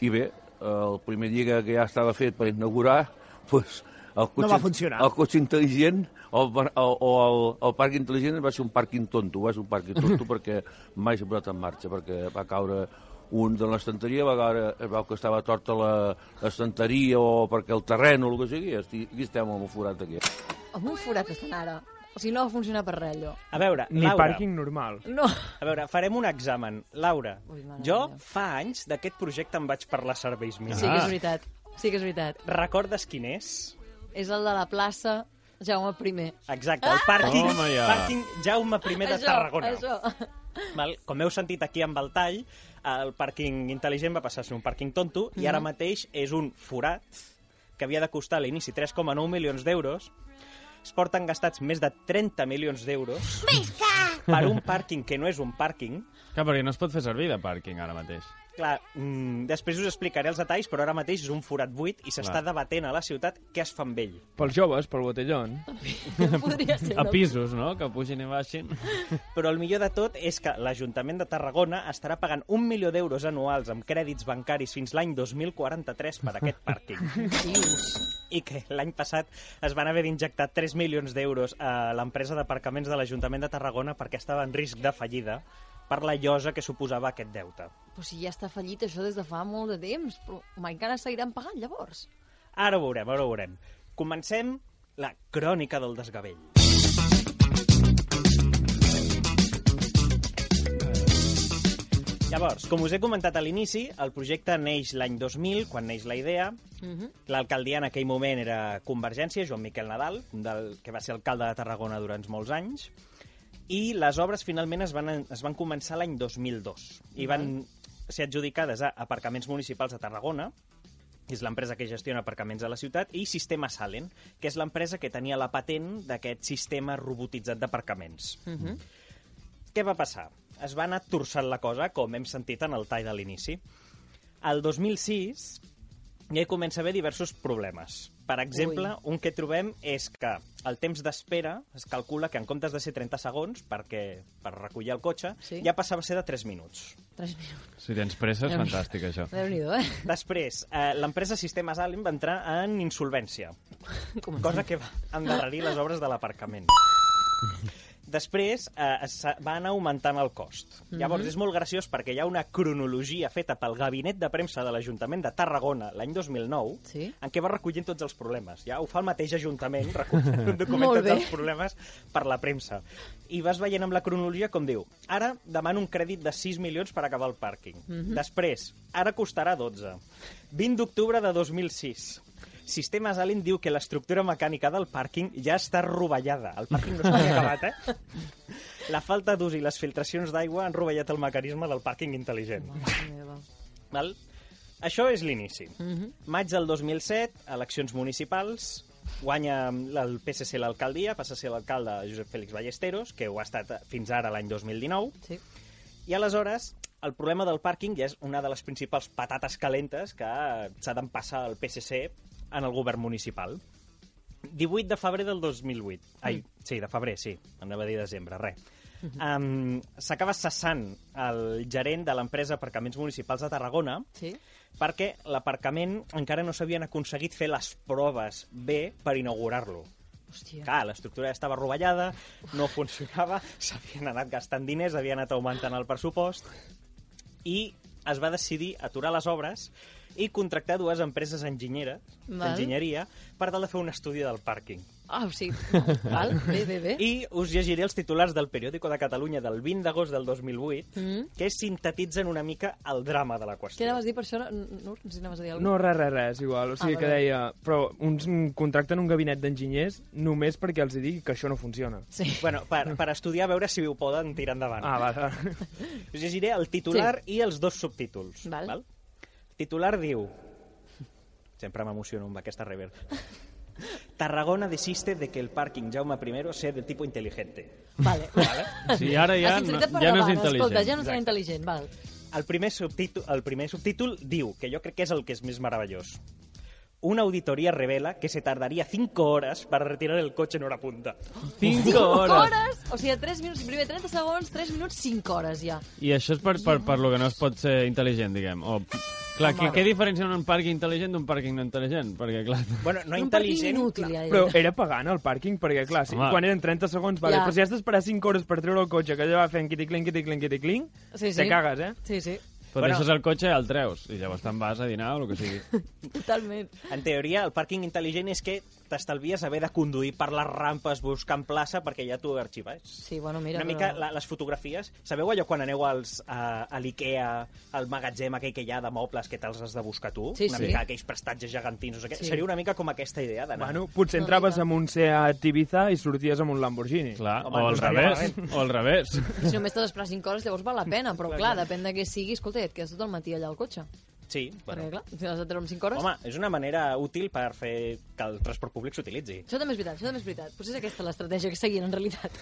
I bé, el primer dia que ja estava fet per inaugurar, pues, el cotxe, va funcionar. El cotxe intel·ligent o, el, o, o el, el parc intel·ligent va ser un pàrquing tonto, va ser un pàrquing tonto perquè mai s'ha posat en marxa, perquè va caure un de l'estanteria, va caure, es veu que estava torta la- l'estanteria o perquè el terreny o el que sigui, i esti- aquí estem amb el forat aquí. Amb un forat estan ara. O sigui, no va funcionar per res, allò. A veure, Ni Laura... pàrquing normal. No. A veure, farem un examen. Laura, mare jo meva. fa anys d'aquest projecte em vaig parlar serveis mínims. Sí que és veritat. Sí que és veritat. Recordes quin és? És el de la plaça Jaume I. Exacte, el pàrquing, Toma ja. pàrquing Jaume I de Això, Tarragona. Això. Val? Com heu sentit aquí amb el tall, el pàrquing intel·ligent va passar a ser un pàrquing tonto i ara Mhm. mateix és un forat que havia de costar a l'inici 3,9 milions d'euros. Es porten gastats més de 30 milions d'euros per un pàrquing que no és un pàrquing. Clar, perquè no es pot fer servir de pàrquing ara mateix. Clar, mm, després us explicaré els detalls, però ara mateix és un forat buit i s'està debatent a la ciutat què es fa amb ell. Pels joves, pel botellón. Podria ser, A pisos, no?, que pugin i baixin. Però el millor de tot és que l'Ajuntament de Tarragona estarà pagant un milió d'euros anuals amb crèdits bancaris fins l'any 2043 per aquest pàrquing. I que l'any passat es van haver d'injectar 3 milions d'euros a l'empresa d'aparcaments de l'Ajuntament de Tarragona perquè estava en risc de fallida per la llosa que suposava aquest deute. Però si ja està fallit això des de fa molt de temps, però mai encara seguiran pagant, llavors. Ara ho veurem, ara ho veurem. Comencem la crònica del desgavell. Llavors, com us he comentat a l'inici, el projecte neix l'any 2000, quan neix la idea. Mhm. L'alcaldia en aquell moment era Convergència, Joan Miquel Nadal, del, que va ser alcalde de Tarragona durant molts anys. I les obres finalment es van, es van començar l'any 2002 i van ser adjudicades a Aparcaments Municipals de Tarragona, és l'empresa que gestiona aparcaments a la ciutat, i Sistema Salen, que és l'empresa que tenia la patent d'aquest sistema robotitzat d'aparcaments. Mhm. Què va passar? Es va anar torçant la cosa, com hem sentit en el tall de l'inici. El 2006 ja hi comença a haver diversos problemes. Per exemple, Ui. un que trobem és que el temps d'espera es calcula que en comptes de ser 30 segons perquè per recollir el cotxe, Sí. ja passava a ser de 3 minuts. 3 minuts. Si tens pressa, és Déu- fantàstic, això. Déu-n'hi-do, eh? Després, eh, l'empresa Sistemes Allen va entrar en insolvència, cosa que va endarrerir les obres de l'aparcament. Després eh, es va anar augmentant el cost. Mhm. Llavors, és molt graciós perquè hi ha una cronologia feta pel Gabinet de Premsa de l'Ajuntament de Tarragona l'any 2009 sí? en què va recollint tots els problemes. Ja ho fa el mateix Ajuntament, recull un document tots els problemes per la premsa. I vas veient amb la cronologia com diu ara demano un crèdit de 6 milions per acabar el pàrquing. Mhm. Després, ara costarà 12. 20 d'octubre de 2006. Sistemes Allen diu que l'estructura mecànica del pàrquing ja està rovellada. El pàrquing no s'ha ni acabat, eh? La falta d'ús i les filtracions d'aigua han rovellat el mecanisme del pàrquing intel·ligent. Val? Això és l'inici. Mhm. Maig del 2007, eleccions municipals, guanya el PSC l'alcaldia, passa a ser l'alcalde Josep Fèlix Ballesteros, que ho ha estat fins ara l'any 2019. Sí. I aleshores, el problema del pàrquing ja és una de les principals patates calentes que s'ha d'empassar el PSC en el govern municipal. 18 de febrer del 2008. Ai, sí, de febrer, sí. Anava a dir desembre, res. Um, S'acaba cessant el gerent de l'empresa Aparcaments Municipals de Tarragona Sí? perquè l'aparcament encara no s'havien aconseguit fer les proves bé per inaugurar-lo. Hòstia. Clar, l'estructura ja estava rovellada, no funcionava, s'havien anat gastant diners, havia anat augmentant el pressupost, i es va decidir aturar les obres i contractar dues empreses enginyeres, d'enginyeria per tal de fer un estudi del pàrquing. Ah, o sigui, val, bé, bé, bé. I us llegiré els titulars del periòdico de Catalunya del 20 d'agost del 2008, Mm. que sintetitzen una mica el drama de la Què qüestió. anaves a dir per això? No, si anaves a dir alguna No, res, res, res, igual. O sigui Ah, que deia... Però uns contracten un gabinet d'enginyers només perquè els digui que això no funciona. Sí. Bueno, per, per estudiar, a veure si ho poden tirar endavant. Ah, vale. vale. Us llegiré el titular sí. i els dos subtítols. Val. Val? Titular diu... Sempre m'emociono amb aquesta rever. Tarragona desiste de que el parking Jaume I sea de tipo inteligente. Vale. vale? Sí, ara ja, no, ja no és davant, intel·ligent. Escolta, ja no Exacte. intel·ligent, val. El primer, subtítol, el primer subtítol diu, que jo crec que és el que és més meravellós. Una auditoría revela que se tardaría 5 horas para retirar el coche en hora punta. 5 hores. hores! O sigui, 3 minuts, primer 30 segons, 3 minuts, 5 hores ja. I això és per, per, per lo que no es pot ser intel·ligent, diguem. O, clar, què, què diferencia un pàrquing intel·ligent d'un pàrquing no intel·ligent? Perquè, clar... Bueno, no Un parking inútil, ja. Però era pagant el pàrquing, perquè, clar, si, Home. quan eren 30 segons, vale, Ja. però si has d'esperar 5 hores per treure el cotxe, que allò va fent quiticling, quiticling, quiticling, Sí, sí. te cagues, eh? Sí, sí, Però Bueno. deixes el cotxe i el treus. I llavors te'n vas a dinar o el que sigui. totalment. En teoria, el pàrquing intel·ligent és que t'estalvies haver de conduir per les rampes buscant plaça perquè ja t'ho arxives. Sí, bueno, mira... Una mica la, les fotografies... Sabeu allò quan aneu als, a, a l'Ikea, al magatzem aquell que hi ha de mobles que te'ls has de buscar tu? Sí, una sí. mica aquells prestatges gegantins, sé què. Sí. Seria una mica com aquesta idea d'anar... Bueno, potser entraves mica. amb un Seat Ibiza i sorties amb un Lamborghini. Clar, Home, o no al revés. O al revés. Si només t'has d'esperar 5 hores, llavors val la pena, però clar, depèn de què sigui, escolta, et quedes tot el matí allà al cotxe. Sí, Perquè, bueno. clar, si l'has de treure en 5 hores... Home, és una manera útil per fer que el transport públic s'utilitzi. Això també és veritat, això també és veritat. Potser és aquesta l'estratègia que seguien, en realitat.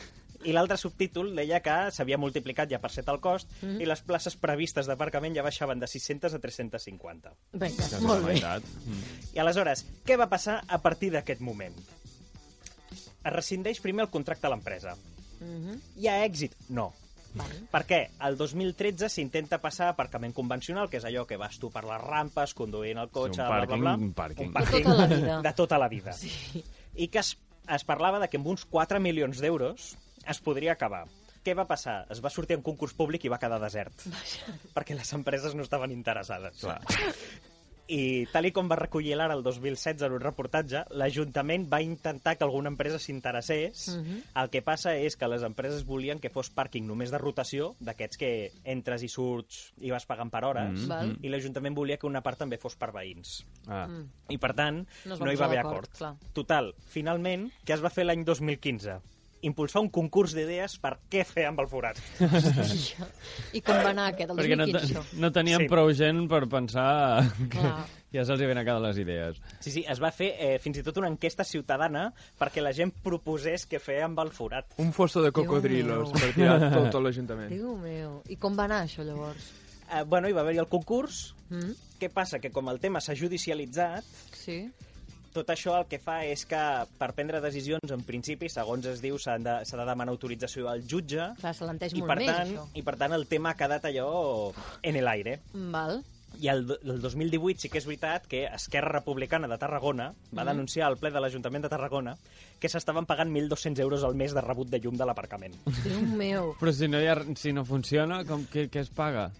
I l'altre subtítol deia que s'havia multiplicat ja per 7 el cost Mhm. i les places previstes d'aparcament ja baixaven de 600 a 350. Vinga, Ja molt bé. Mm. I aleshores, què va passar a partir d'aquest moment? Es rescindeix primer el contracte a l'empresa. Mhm. Hi ha èxit? No. Vale. Per què? El 2013 s'intenta passar a aparcament convencional, que és allò que vas tu per les rampes, conduint el cotxe, Sí, un bla, pàrquing, bla, bla. un pàrquing. Un De tota la vida. De tota la vida. Sí. I que es, es parlava de que amb uns 4 milions d'euros es podria acabar. Què va passar? Es va sortir en concurs públic i va quedar desert. Perquè les empreses no estaven interessades. Clar. I tal i com va recollir l'ara el 2016 en un reportatge, l'Ajuntament va intentar que alguna empresa s'interessés. Mhm. El que passa és que les empreses volien que fos pàrquing només de rotació, d'aquests que entres i surts i vas pagant per hores, Mhm. Val. i l'Ajuntament volia que una part també fos per veïns. Ah. Mm. I, per tant, No no, hi va haver acord. clar. Total, finalment, què es va fer l'any 2015? Impulsar un concurs d'idees per què fer amb el forat. I com va anar aquest, el Perquè no, 2015, te, això? no teníem Sí. prou gent per pensar que Clar. ja se'ls havien acabat les idees. Sí, sí, es va fer eh, fins i tot una enquesta ciutadana perquè la gent proposés què fer amb el forat. Un fosso de cocodrilos per tirar tot, tot l'Ajuntament. Déu meu. I com va anar això, llavors? Eh, bueno, hi va haver-hi el concurs. Mm? Què passa? Que com el tema s'ha judicialitzat, Sí? Tot això el que fa és que per prendre decisions, en principi, segons es diu, s'ha de, de demanar autorització al jutge Clar, se l'entès i molt per, més, tant, això. i per tant el tema ha quedat allò en l'aire. Val. I el, el 2018 sí que és veritat que Esquerra Republicana de Tarragona va Mhm. denunciar al ple de l'Ajuntament de Tarragona que s'estaven pagant 1.200 euros al mes de rebut de llum de l'aparcament. Déu meu. Però si no, hi ha, si no funciona, com, què, què es paga?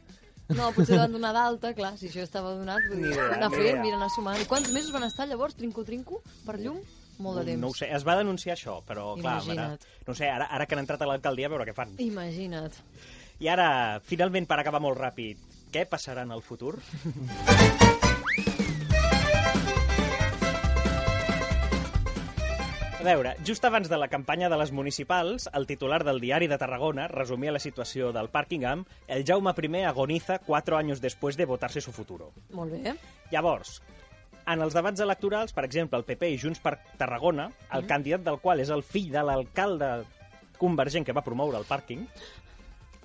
No, potser van donar d'alta, clar, si això estava donat, vull dir, anar fent, mira, anar sumant. I quants mesos van estar llavors, trinco-trinco, per llum? Molt de temps. No ho sé, es va denunciar això, però clar, ara, no sé, ara, ara que han entrat a l'alcaldia a veure què fan. Imagina't. I ara, finalment, per acabar molt ràpid, què passarà en el futur? A veure, just abans de la campanya de les municipals, el titular del diari de Tarragona resumia la situació del pàrquing amb «El Jaume I agoniza cuatro años después de votarse su futuro». Molt bé. Llavors, en els debats electorals, per exemple, el PP i Junts per Tarragona, el Mm. candidat del qual és el fill de l'alcalde convergent que va promoure el pàrquing,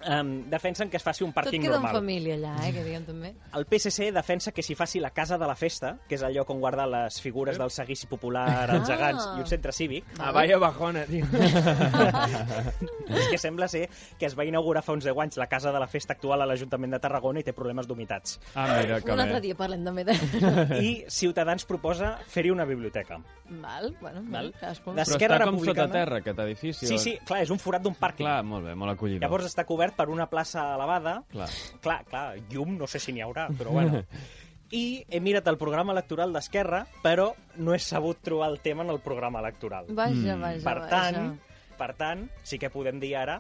um, defensen que es faci un Tot pàrquing queda en normal. família allà, eh, que diguem també. El PSC defensa que s'hi faci la Casa de la Festa, que és el lloc on guardar les figures del seguici popular, els Ah. gegants i un centre cívic. A Valla Bajona, tio. és que sembla ser que es va inaugurar fa uns 10 anys la Casa de la Festa actual a l'Ajuntament de Tarragona i té problemes d'humitats. Ah, mira, Un altre dia parlem també de... I Ciutadans proposa fer-hi una biblioteca. Val, bueno, Val. cadascú. Però està com sota terra, aquest edifici. Sí, sí, clar, és un forat d'un pàrquing. Clar, molt bé, molt acollidor. Llavors està cobert per una plaça elevada. Clar. Clar, clar, llum no sé si n'hi haurà, però bueno. I he mirat el programa electoral d'Esquerra, però no he sabut trobar el tema en el programa electoral. Vaja, Mm. vaja, per vaja. tant, per tant, sí que podem dir ara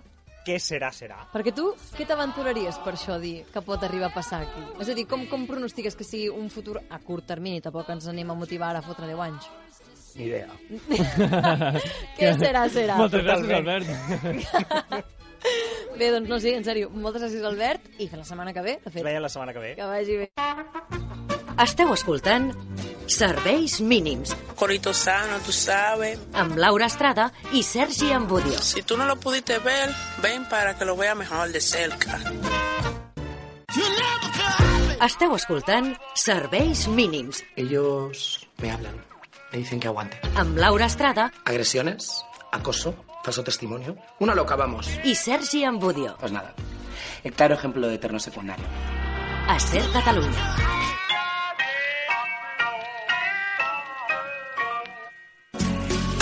què serà, serà. Perquè tu, què t'aventuraries per això dir que pot arribar a passar aquí? És a dir, com, com pronostiques que sigui un futur a curt termini? Tampoc ens anem a motivar ara a fotre 10 anys. Ni idea. Què serà, serà? Moltes gràcies. Albert. Bé, doncs no sé, en sèrio, moltes gràcies, Albert, i que la setmana que ve, de fet, veiem la setmana que ve. que vagi bé. Esteu escoltant Serveis mínims Corito sano, tú sabes. amb Laura Estrada i Sergi Ambudio. Si tú no lo pudiste ver, ven para que lo vea mejor de cerca. Esteu escoltant Serveis mínims Ellos me hablan, me dicen que aguante. amb Laura Estrada Agresiones, acoso, falso testimonio. Una loca, vamos. i Sergi Ambudio. Pues nada, el claro ejemplo de eterno secundario. A Ser Catalunya.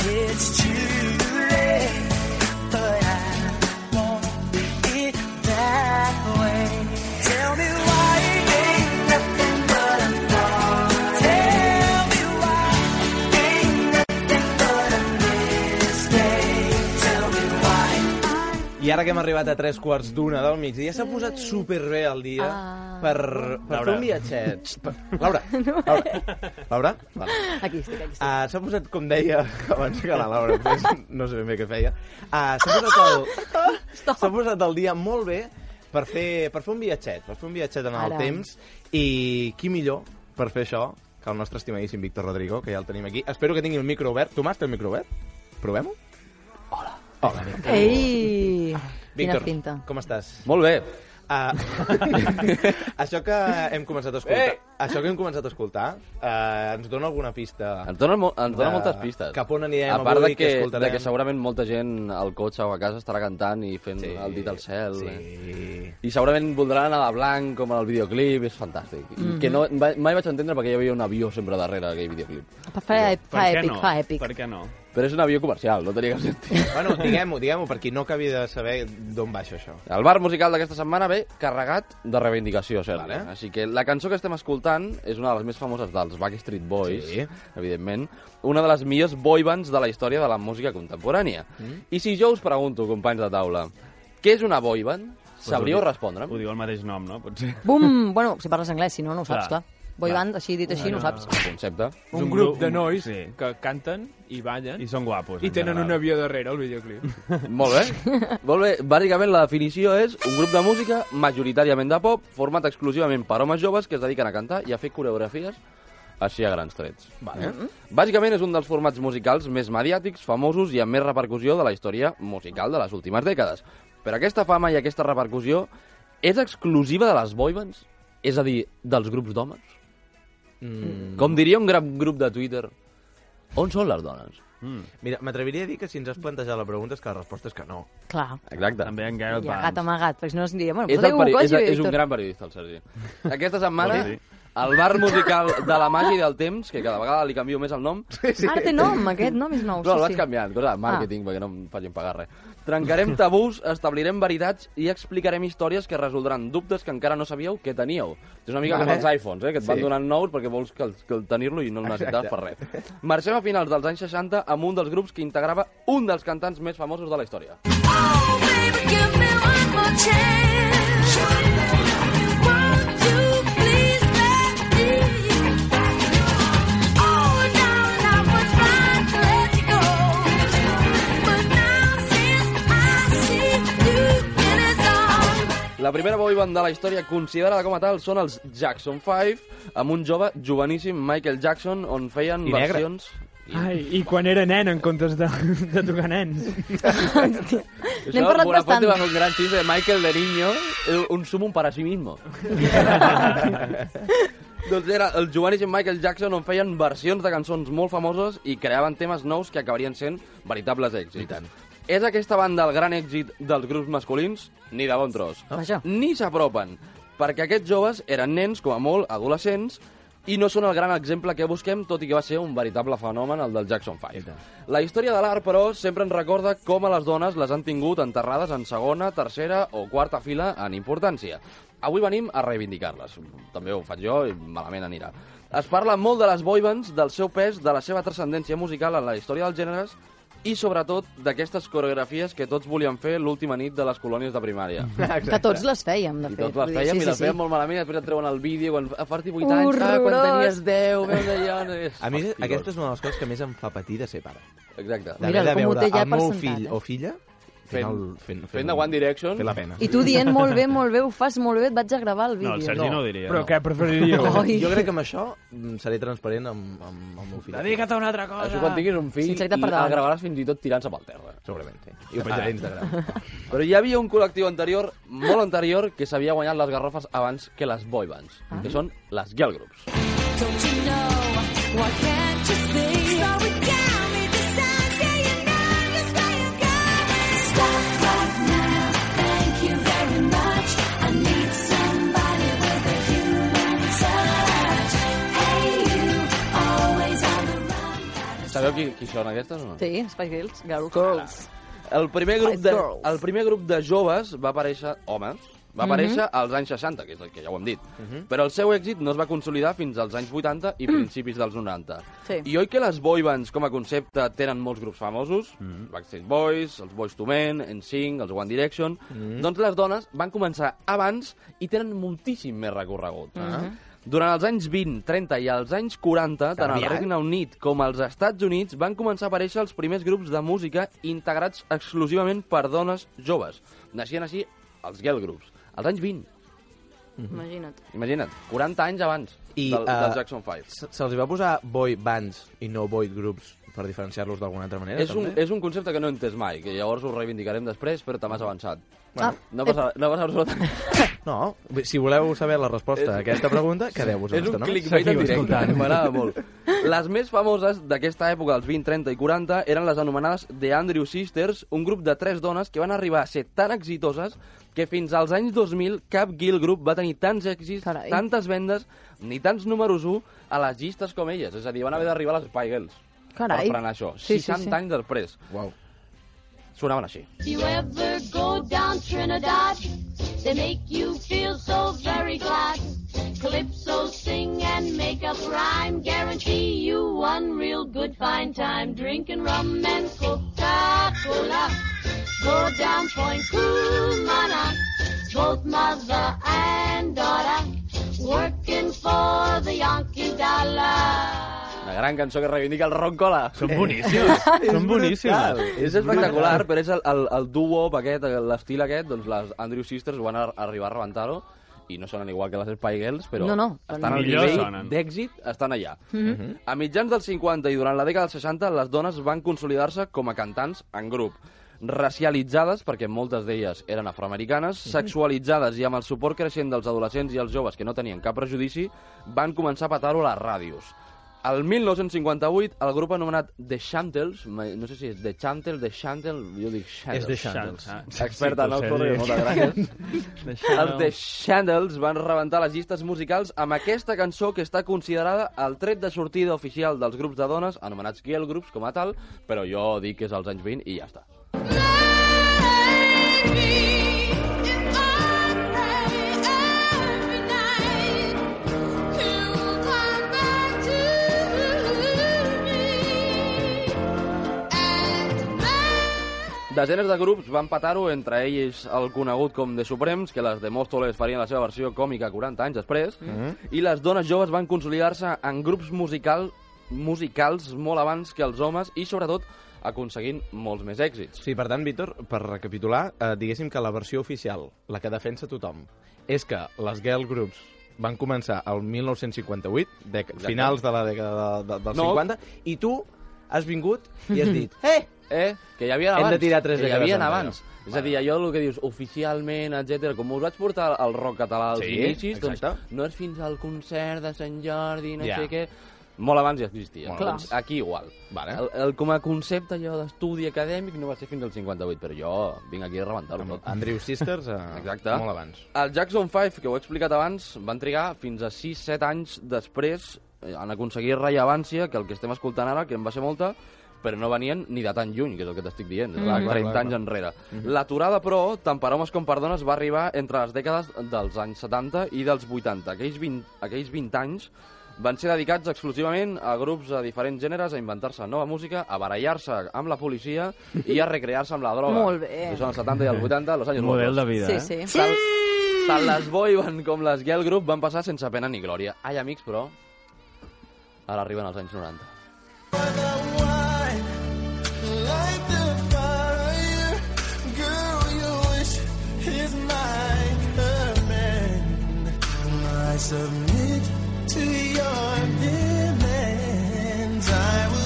It's I ara que hem arribat a tres quarts d'una del migdia, s'ha posat superbé el dia Ah. per, per fer un viatget. Laura, Laura, Laura? Vale. Aquí estic, aquí estic. Uh, s'ha posat, com deia abans que la Laura, pues, no sé ben bé què feia, uh, s'ha posat, el... s'ha posat el dia molt bé per fer, per fer un viatget, per fer un viatget en el Ara. temps, i qui millor per fer això que el nostre estimadíssim Víctor Rodrigo, que ja el tenim aquí. Espero que tingui el micro obert. Tomàs, té el micro obert? Provem-ho? Hola. Hola, Víctor. Ei! Víctor, pinta. com estàs? Molt bé. Uh, això que hem començat a escoltar, Ei! això que hem començat a escoltar, uh, ens dona alguna pista? Ens dona, mo ens dona de moltes pistes. Cap on anirem a part avui, de que, què escoltarem? de que segurament molta gent al cotxe o a casa estarà cantant i fent Sí, el dit al cel. sí. Eh? I segurament voldran anar de blanc, com en el videoclip, és fantàstic. Mhm. Mm Que no, mai mai vaig entendre perquè hi havia un avió sempre darrere d'aquell videoclip. Fa, fa èpic, fa èpic. Per què no? Però és un avió comercial, no tenia cap sentit. Bueno, diguem-ho, diguem-ho, per qui no acabi de saber d'on baixa això. El bar musical d'aquesta setmana ve carregat de reivindicació, Sergi. Vale. Vale. Així que la cançó que estem escoltant és una de les més famoses dels Backstreet Boys, Sí. evidentment. Una de les millors boybands de la història de la música contemporània. Mm. I si jo us pregunto, companys de taula, què és una boyband? Sabríeu respondre'm? Ho diu el mateix nom, no? Potser. Bum! Bueno, si parles anglès, si no, no ho saps, Clar. clar. Boy band, així dit així, no ho saps. El concepte. És un grup de nois sí. que canten i ballen I són guapos, i en tenen general. un avió darrere, el videoclip. Molt bé. Molt bé. Bàsicament la definició és un grup de música majoritàriament de pop, format exclusivament per homes joves que es dediquen a cantar i a fer coreografies així a grans trets. Vale. Eh? Bàsicament és un dels formats musicals més mediàtics, famosos i amb més repercussió de la història musical de les últimes dècades. Però aquesta fama i aquesta repercussió és exclusiva de les boybands? És a dir, dels grups d'homes? Mm. Com diria un gran grup de Twitter, on són les dones? Mm. Mira, m'atreviria a dir que si ens has plantejat la pregunta és que la resposta és que no. Clar. Exacte. També en I Gareth agat amagat, perquè si no es diria, bueno, És, el un peri- és, és un gran periodista, el Sergi. Aquesta setmana, el bar musical de la màgia i del temps, que cada vegada li canvio més el nom... Sí, Ara té nom, aquest nom és nou. No, el sí, vaig sí. canviant, cosa de màrqueting, perquè no em facin pagar res. Trencarem tabús, establirem veritats i explicarem històries que resoldran dubtes que encara no sabíeu que teníeu. És una mica Vale. com els iPhones, eh, que et van Sí. donant nous perquè vols que, el- que el tenir-lo i no el necessitaves per res. Marxem a finals dels anys 60 amb un dels grups que integrava un dels cantants més famosos de la història. Give me one more chance. La primera boyband de la història considerada com a tal són els Jackson 5, amb un jove joveníssim Michael Jackson, on feien I negre. versions... Ai, i quan era nen en comptes de, de tocar nens. N'hem parlat bastant. va fer un gran xiste de Michael de Niño, un sumum para sí mismo. doncs era el i Michael Jackson on feien versions de cançons molt famoses i creaven temes nous que acabarien sent veritables èxits. És aquesta banda el gran èxit dels grups masculins? Ni de bon tros. Vaja. Ni s'apropen, perquè aquests joves eren nens, com a molt, adolescents, i no són el gran exemple que busquem, tot i que va ser un veritable fenomen, el del Jackson 5. La història de l'art, però, sempre ens recorda com a les dones les han tingut enterrades en segona, tercera o quarta fila en importància. Avui venim a reivindicar-les. També ho faig jo i malament anirà. Es parla molt de les boybands, del seu pes, de la seva transcendència musical en la història dels gèneres i, sobretot, d'aquestes coreografies que tots volíem fer l'última nit de les colònies de primària. Que tots les fèiem, de I fet. tots Vull les fèiem sí, i les sí, fèiem sí. molt malament i després et treuen el vídeo quan a partir de 8 anys, ah, quan Horrorós. tenies 10, veus allò... no és A mi aquesta és una de les coses que més em fa patir de ser pare. Exacte. D'haver de veure el meu fill eh? o filla fent, Fent- el, fent, fent de One Direction. Fer la pena. I tu dient molt bé, molt bé, ho fas molt bé, et vaig a gravar el vídeo. No, el Sergi no ho diria. Però no. què preferiríeu? Oi. Jo crec que amb això mm, seré transparent amb, amb el meu fill. Dedica't a una altra cosa. Això quan tinguis un fill per el gravaràs fins i tot tirant-se pel terra. Segurament, sí. I ho penjaré a Instagram. Però hi havia un col·lectiu anterior, molt anterior, que s'havia guanyat les garrofes abans que les boybands, Ah. que són les girl groups. Don't you know? Why can't you Sabeu qui, qui són aquestes o no? Sí, Spice Girls, Girls. Girls. El primer grup de, el primer grup de joves va aparèixer, homes, va Mhm. aparèixer als anys 60, que, és el que ja ho hem dit. Però el seu èxit no es va consolidar fins als anys 80 i principis dels 90. Sí. I oi que les boybands com a concepte tenen molts grups famosos? Backstreet Boys, els Boys to Men, NSYNC, els One Direction... Doncs les dones van començar abans i tenen moltíssim més recorregut. Durant els anys 20, 30 i els anys 40, tant al aviat. Regne Unit com als Estats Units van començar a aparèixer els primers grups de música integrats exclusivament per dones joves. Naixien així els girl groups. Als anys 20, Imagina't. imagina't, 40 anys abans I, del, eh, del Jackson 5. Se- Se'ls va posar boy bands i no boy groups per diferenciar-los d'alguna altra manera, És un, també? és un concepte que no he entès mai, que llavors ho reivindicarem després, però te m'has avançat. Ah, No passa, no passa absolutament No, si voleu saber la resposta a aquesta pregunta, quedeu-vos És una un clickbait en directe, m'agrada molt. Les més famoses d'aquesta època, dels 20, 30 i 40, eren les anomenades The Andrew Sisters, un grup de tres dones que van arribar a ser tan exitoses que fins als anys 2000 cap girl group va tenir tants èxits, Carai. tantes vendes, ni tants números 1 a les llistes com elles. És a dir, van haver d'arribar a les Spy Girls Carai. per frenar això. Sí, sí, 60 sí. anys després. Uau. Sonaven així. If you ever go down Trinidad, they make you feel so very glad. Calypso sing and make up rhyme, guarantee you one real good fine time. Drinking rum and Coca-Cola, go down Point Cumana, both mother and daughter, working for the Yankee dollar. Gran cançó que reivindica el Ron Cola. Són boníssimes. Són boníssimes. És espectacular, però és el, el, el duo aquest, l'estil aquest, doncs les Andrew Sisters van a, arribar a rebentar-ho i no sonen igual que les Spy Girls, però No, no, estan al nivell d'èxit, estan allà. Mhm. A mitjans dels 50 i durant la dècada dels 60, les dones van consolidar-se com a cantants en grup racialitzades, perquè moltes d'elles eren afroamericanes, sexualitzades i amb el suport creixent dels adolescents i els joves que no tenien cap prejudici, van començar a petar-ho a les ràdios. El 1958, el grup anomenat The Chantels, no sé si és The Chantels, The Chantel, jo dic Chantels. És The Chantels. Experta en Sí, Oxford, Sergi. moltes gràcies. The Els The Chandles van rebentar les llistes musicals amb aquesta cançó que està considerada el tret de sortida oficial dels grups de dones, anomenats girl groups com a tal, però jo dic que és als anys 20 i ja està. Desenes de grups van patar-ho, entre ells el conegut com The Supremes, que les de Móstoles farien la seva versió còmica 40 anys després, i les dones joves van consolidar-se en grups musical, musicals molt abans que els homes i, sobretot, aconseguint molts més èxits. Sí, per tant, Víctor, per recapitular, eh, diguéssim que la versió oficial, la que defensa tothom, és que les girl groups van començar al 1958, dec Exacte. finals de la dècada de, de, dels No. 50, i tu has vingut i has dit, eh, Eh? Que hi havia Hem abans. de tirar tres que hi dècades havia enrere. abans. És a dir, allò el que dius, oficialment, etc. com us vaig portar al rock català als Sí, inicis, exacte. doncs no és fins al concert de Sant Jordi, no Ja. sé què... Molt abans ja existia. Molt Doncs abans. aquí igual. Vale. El, el, com a concepte allò d'estudi acadèmic no va ser fins al 58, però jo vinc aquí a rebentar-ho tot. Andrew Sisters, eh, Exacte. molt abans. El Jackson 5, que ho he explicat abans, van trigar fins a 6-7 anys després eh, en aconseguir rellevància, que el que estem escoltant ara, que en va ser molta, però no venien ni de tan lluny, que és el que t'estic dient, Mm. Clar, 30 clar, anys clar. enrere. Mhm. L'aturada, però, tant per homes com per dones, va arribar entre les dècades dels anys 70 i dels 80. Aquells 20, aquells 20 anys van ser dedicats exclusivament a grups de diferents gèneres, a inventar-se nova música, a barallar-se amb la policia i a recrear-se amb la droga. Molt bé. Que són els 70 i els 80, los anys Model de vida, Sí, eh? sí. Tant, tant les boy band com les girl group van passar sense pena ni glòria. Ai, amics, però ara arriben els anys 90. Light the fire, girl, your wish is my command. I submit to your demands. I will.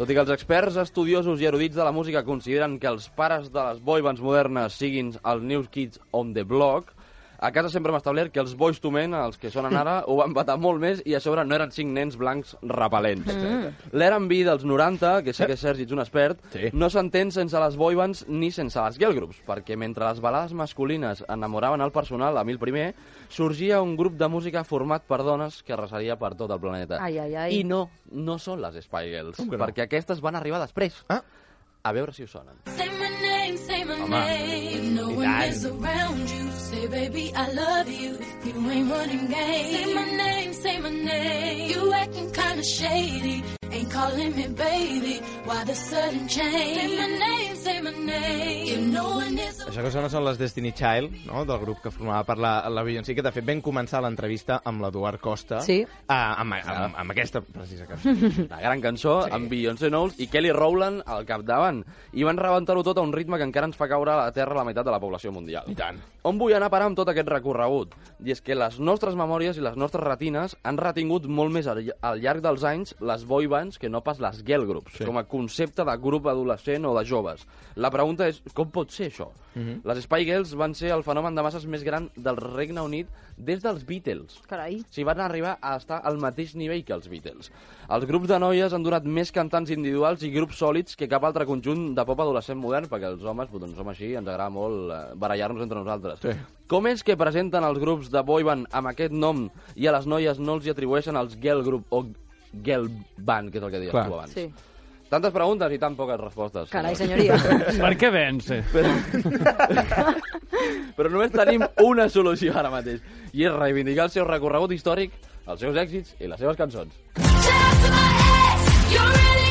Tot i que els experts, estudiosos i erudits de la música consideren que els pares de les boy bands modernes siguin els New Kids on the Block, a casa sempre hem establert que els Boys to Men, els que sonen ara, ho van patar molt més i a sobre no eren cinc nens blancs repel·lents. Mm. L'R&B dels 90, que sé que Sergi ets un expert, sí. no s'entén sense les boy bands ni sense les girl groups, perquè mentre les balades masculines enamoraven el personal, a mi el primer, sorgia un grup de música format per dones que arrasaria per tot el planeta. Ai, ai, ai. I no, no són les Spy Girls, no? perquè aquestes van arribar després. Ah. A veure si us sonen. Say my name, say my Home, name. No i one tant. Say baby I love you. If you ain't running game, say my name, say my name. You acting kinda shady, ain't calling me baby. Why the sudden change? Say my name, say my name. If no one is Això que sona són les Destiny Child, no? del grup que formava per la, la Beyoncé, que de fet vam començar l'entrevista amb l'Eduard Costa, Sí. ah, amb, amb, amb aquesta precisa cançó. La gran cançó, sí. amb Beyoncé Knowles i Kelly Rowland al capdavant. I van rebentar-ho tot a un ritme que encara ens fa caure a la Terra la meitat de la població mundial. I tant. On vull anar a parar amb tot aquest recorregut? I és que les nostres memòries i les nostres retines han retingut molt més al, al llarg dels anys les boy bands que no pas les girl groups, sí. com a concepte de grup adolescent o de joves. La pregunta és, com pot ser això? Mhm. Les Spy Girls van ser el fenomen de masses més gran del Regne Unit des dels Beatles. Carai. Si van arribar a estar al mateix nivell que els Beatles. Els grups de noies han donat més cantants individuals i grups sòlids que cap altre conjunt de pop adolescent modern, perquè els homes, doncs, som així, ens agrada molt eh, barallar-nos entre nosaltres. Sí. Com és que presenten els grups de boy band amb aquest nom i a les noies no els hi atribueixen els girl group o girl band, que és el que deies Clar. tu abans? Sí. Tantes preguntes i tan poques respostes. Carai, senyoria. per què vence? Però... Però només tenim una solució ara mateix, i és reivindicar el seu recorregut històric, els seus èxits i les seves cançons. You're really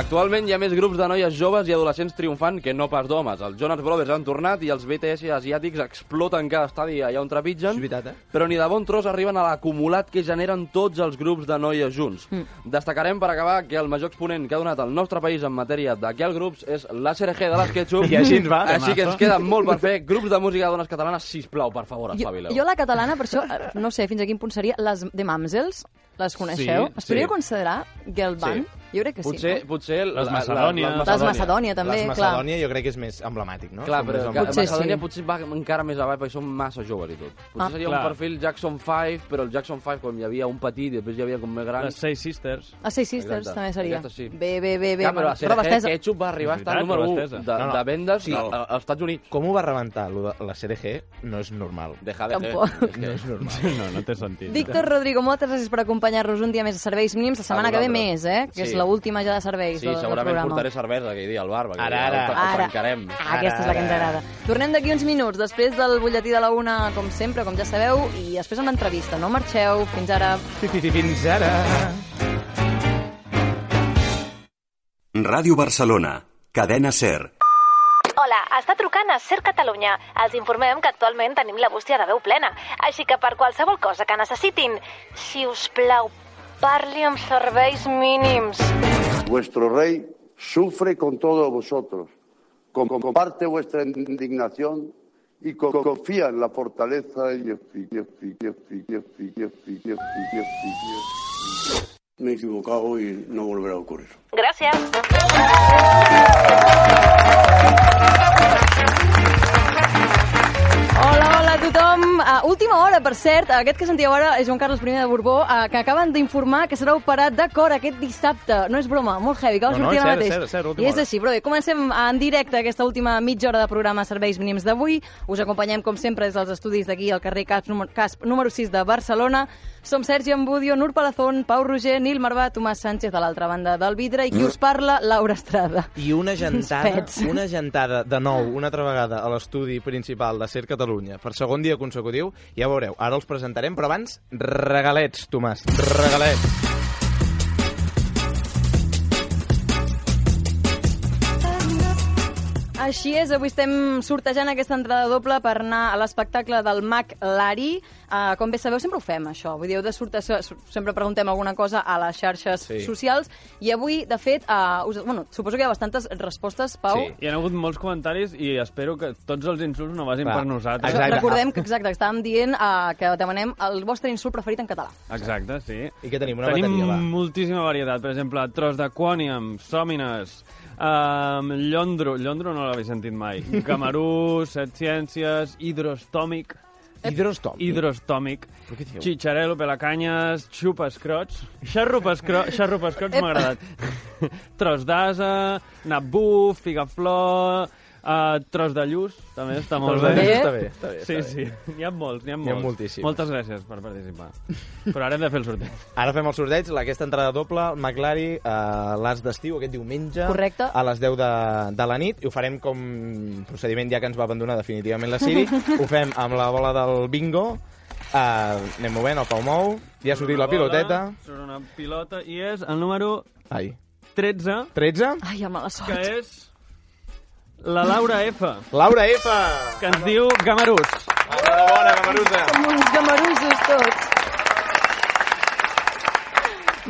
Actualment hi ha més grups de noies joves i adolescents triomfant que no pas d'homes. Els Jonas Brothers han tornat i els BTS asiàtics exploten cada estadi allà on trepitgen, És veritat, eh? però ni de bon tros arriben a l'acumulat que generen tots els grups de noies junts. Mm. Destacarem per acabar que el major exponent que ha donat el nostre país en matèria de girl groups és la SRG de les Ketchup. I així ens va. Així que ens queda molt per fer. Grups de música de dones catalanes, sisplau, per favor, Jo, espavileu. jo la catalana, per això, eh, no sé fins a quin punt seria, les de Mamsels, les coneixeu? Sí, es podria sí. considerar girl band? Jo crec que potser, sí. Potser Les Macedònia. la- Les Macedònia, també, Les clar. Macedònia jo crec que és més emblemàtic, no? Clar, però que emblemàtics. Macedònia potser va encara més avall perquè són massa joves i tot. Potser Ah. seria Clar. un perfil Jackson 5, però el Jackson 5 com hi havia un petit i després hi havia com més gran... Les Seis Sisters. A Seis Sisters Exacte. també seria. Aquesta sí. Bé, bé, bé, bé. Clar, però CRG estesa. Ketchup va arribar a És estar veritat, número prova 1 estesa. de, No, no. de vendes Sí. als Estats Units. Com ho va rebentar, lo de la CDG? No és normal. Deja de Tampoc. No és normal. No, no té sentit. Víctor Rodrigo, moltes gràcies per acompanyar-nos un dia més a Serveis Mínims. La setmana que ve més, eh? Que Sí. És l'última ja de serveis Sí, del, del segurament programa. portaré cervesa aquell dia al bar, perquè Ara, ara. el, el Ara. trencarem. Ah, aquesta és la que ens agrada. Tornem d'aquí uns minuts, després del butlletí de la una, com sempre, com ja sabeu, i després amb l'entrevista. No marxeu. Fins ara. Fins ara. Ràdio Barcelona, cadena SER. Hola, està trucant a Ser Catalunya. Els informem que actualment tenim la bústia de veu plena, així que per qualsevol cosa que necessitin, si us plau, Parli amb serveis mínims. Vuestro rey sufre con todos vosotros, comparte vuestra indignación y confía en la fortaleza y me he equivocado y no volverá a ocurrir. Gracias. Tothom. Uh, última hora, per cert, aquest que sentíeu ara és Joan Carles I de Borbó, uh, que acaben d'informar que serà operat de cor aquest dissabte. No és broma, molt heavy, acaba de No, no, sortir és ara mateix. cert, cert, I és hora. així, però bé, comencem en directe aquesta última mitja hora de programa Serveis Mínims d'avui. Us acompanyem, com sempre, des dels estudis d'aquí al carrer Casp, número, Casp, número 6 de Barcelona. Som Sergi Ambudio, Nur Palazón, Pau Roger, Nil Marvà, Tomàs Sánchez de l'altra banda del vidre i qui us parla, Laura Estrada. I una gentada, una gentada de nou, una altra vegada, a l'estudi principal de Ser Catalunya, per segon dia consecutiu, ja veureu, ara els presentarem, però abans, regalets, Tomàs, regalets. Així és, avui estem sortejant aquesta entrada doble per anar a l'espectacle del Mac Lari. Uh, com bé sabeu, sempre ho fem, això. Vull dir, heu de sortejar, sempre preguntem alguna cosa a les xarxes Sí. socials. I avui, de fet, uh, us, bueno, suposo que hi ha bastantes respostes, Pau. Sí. Hi ha hagut molts comentaris i espero que tots els insults no vagin Va. per nosaltres. Això, recordem que, exacte, estàvem dient uh, que demanem el vostre insult preferit en català. Exacte, sí. I què tenim? Una tenim bateria, va. moltíssima varietat. Per exemple, tros de quòniam, sòmines, um, llondro, llondro no l'havia sentit mai, camarú, set ciències, hidrostòmic, Hidrostòmic? hidrostòmic, xitxarelo, pelacanyes, xupa-escrots, xarrupa-escrots, xarrupa-escrots m'ha agradat, tros d'asa, nabú, figaflor, uh, tros de lluç, també està molt bé. està bé, està bé, Sí, està sí, n'hi ha molts, n'hi ha N'hi ha molts. moltíssims. Moltes gràcies per participar. Però ara hem de fer el sorteig. Ara fem el sorteig, la- aquesta entrada doble, el McLari, a l'As d'estiu, aquest diumenge, Correcte. a les 10 de, de la nit, i ho farem com procediment ja que ens va abandonar definitivament la Siri, ho fem amb la bola del bingo, uh, anem movent, el Pau mou, ja ha sortit la piloteta, Surt una pilota i és el número ai, 13, 13, Ai, amb mala sort. que és la Laura F, Laura F, que ens diu Gamarús. enhorabona, Camarusa. Som uns gamarusos tots.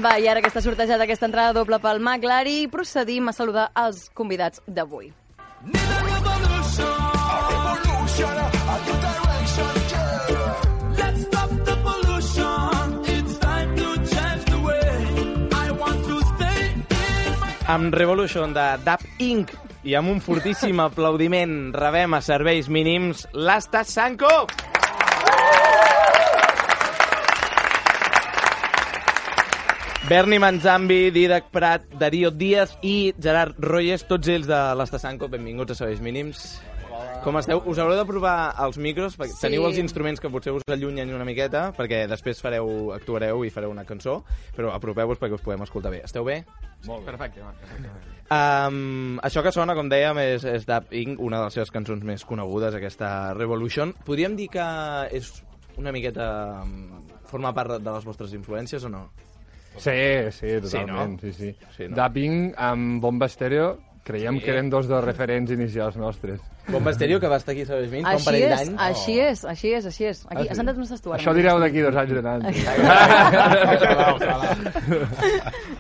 Va, i ara que està sortejada aquesta entrada doble pel Mac Lari, procedim a saludar els convidats d'avui. Amb Revolution de Dap Inc. i amb un fortíssim aplaudiment rebem a serveis mínims l'Asta Sanko! Berni Manzambi, Didac Prat, Darío Díaz i Gerard Royes, tots ells de l'Asta Sanko, benvinguts a Serveis Mínims. Com esteu? Us haureu de provar els micros, perquè Sí. teniu els instruments que potser us allunyen una miqueta, perquè després fareu, actuareu i fareu una cançó, però apropeu-vos perquè us podem escoltar bé. Esteu bé? Molt bé. Perfecte, perfecte. Um, això que sona, com dèiem, és, és Dap Inc., una de les seves cançons més conegudes, aquesta Revolution. Podríem dir que és una miqueta... um, forma part de les vostres influències o no? Sí, sí, totalment, sí, sí. Sí, no? Dapping amb Bomba Estèreo creiem Sí. que eren dos dels referents inicials nostres. Bomba Estèreo, que va estar aquí, sabes, fa un Així parell és, d'anys. així és, així és, així és. Aquí, Ah, sí? estàs tu ara? Això direu d'aquí dos anys de tant.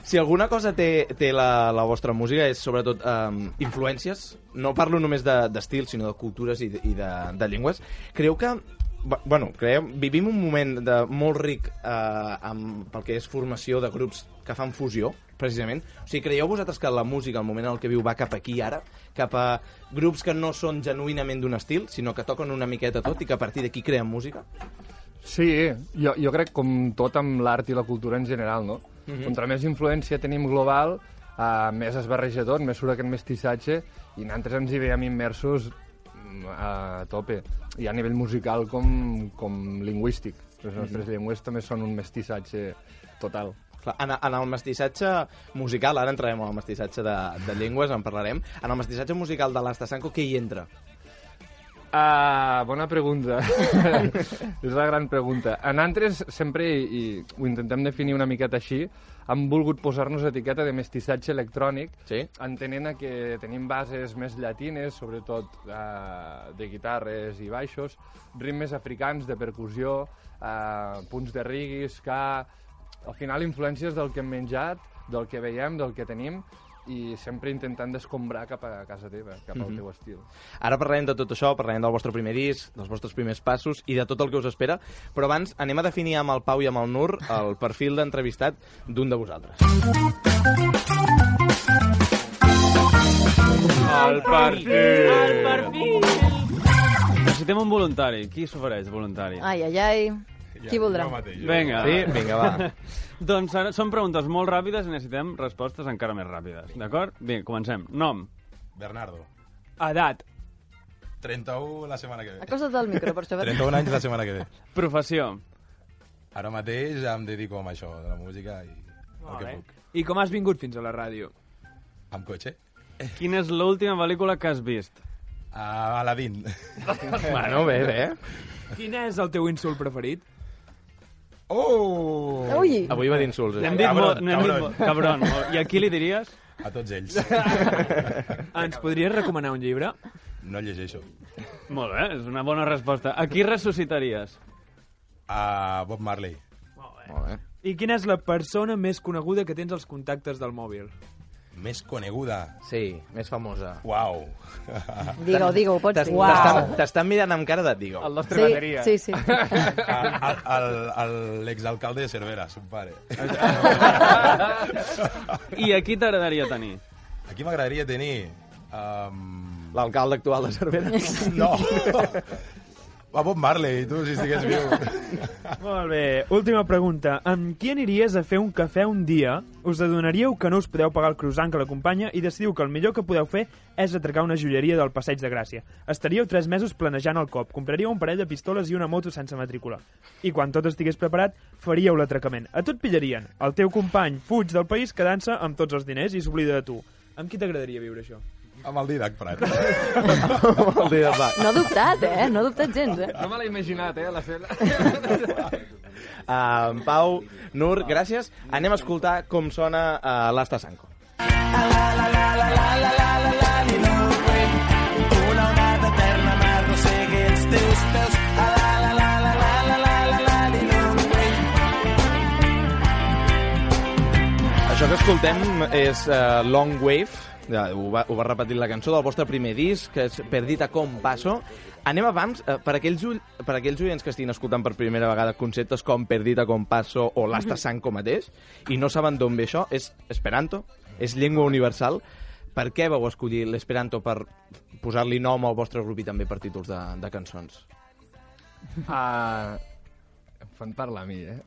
Si alguna cosa té, té la, la vostra música és sobretot um, influències, no parlo només de- d'estil, sinó de cultures i de, i de, de llengües. Creu que Bueno, creiem, vivim un moment de molt ric eh, amb, pel que és formació de grups que fan fusió, precisament. O sigui, creieu vosaltres que la música, el moment en el que viu, va cap aquí ara? Cap a grups que no són genuïnament d'un estil, sinó que toquen una miqueta tot i que a partir d'aquí creen música? Sí, jo, jo crec com tot amb l'art i la cultura en general, no? Mhm. Contra més influència tenim global, uh, més es barreja tot, més surt aquest mestissatge, i nosaltres ens hi veiem immersos mm, a tope, i a nivell musical com, com lingüístic. Les nostres Mhm. llengües també són un mestissatge total. Clar, en, en el mestissatge musical, ara entrarem al mestissatge de, de llengües, en parlarem. En el mestissatge musical de l'Asta Sanko, què hi entra? Ah, bona pregunta. és la gran pregunta. En altres, sempre, i, i ho intentem definir una miqueta així, hem volgut posar-nos etiqueta de mestissatge electrònic, sí? entenent que tenim bases més llatines, sobretot eh, de guitarres i baixos, ritmes africans de percussió, eh, punts de reggae, ska... Al final, influències del que hem menjat, del que veiem, del que tenim, i sempre intentant descombrar cap a casa teva, cap al Mhm. teu estil. Ara parlarem de tot això, parlarem del vostre primer disc, dels vostres primers passos i de tot el que us espera, però abans anem a definir amb el Pau i amb el Nur el perfil d'entrevistat d'un de vosaltres. El perfil. El perfil. Necessitem un voluntari. Qui s'ofereix voluntari? Ai, ai, ai. Qui voldrà? Vinga. Sí? Vinga, va. doncs ara són preguntes molt ràpides i necessitem respostes encara més ràpides. D'acord? Bé, comencem. Nom. Bernardo. Edat. 31 la setmana que ve. Acosta't al micro, per això. 31 anys la setmana que ve. Professió. Ara mateix ja em dedico a això, de la música i el que puc. I com has vingut fins a la ràdio? Amb cotxe? Quina és l'última pel·lícula que has vist? A Aladdin. Bueno, bé, bé. Quin és el teu insult preferit? Oh! Ui! Avui va d'insults. Eh? N'hem dit Cabron, molt, n'hem dit cabron. molt. Cabron. I a qui li diries? A tots ells. Ens podries recomanar un llibre? No llegeixo. Molt bé, és una bona resposta. A qui ressuscitaries? A Bob Marley. Molt bé. I quina és la persona més coneguda que tens als contactes del mòbil? Més coneguda. Sí, més famosa. Uau. Digue-ho, digue-ho, pots dir. T'estan t'estan mirant amb cara de digue El nostre Sí, bateria. sí, sí. L'exalcalde de Cervera, son pare. I a qui t'agradaria tenir? Aquí m'agradaria tenir... Um... L'alcalde actual de Cervera. No. A Bob Marley, tu, si estigués viu. Molt bé. Última pregunta. Amb qui aniries a fer un cafè un dia? Us adonaríeu que no us podeu pagar el croissant que l'acompanya i decidiu que el millor que podeu fer és atracar una joieria del Passeig de Gràcia. Estaríeu tres mesos planejant el cop, compraríeu un parell de pistoles i una moto sense matrícula. I quan tot estigués preparat, faríeu l'atracament. A tu et pillarien. El teu company fuig del país quedant-se amb tots els diners i s'oblida de tu. Amb qui t'agradaria viure això? Amb el Didac Prat. el Didac Prat. No ha dubtat, eh? No ha dubtat gens, eh? No me l'he imaginat, eh, la cena. Uh, Pau, Nur, gràcies. Anem a escoltar com sona uh, l'Asta Sanco. Una onada eterna m'arrossega els teus peus. A la la la la la la la la la. Això que escoltem és uh, Long Wave, ja, ho, va, ho va repetir la cançó del vostre primer disc, que és Perdita com paso. Anem abans, uh, per, aquells, ull- per aquells oients que estiguin escoltant per primera vegada conceptes com Perdita com paso o l'Asta Sanco mateix, i no saben d'on ve això, és Esperanto, és llengua universal. Per què vau escollir l'Esperanto per posar-li nom al vostre grup i també per títols de, de cançons? Uh, em fan parlar a mi, eh?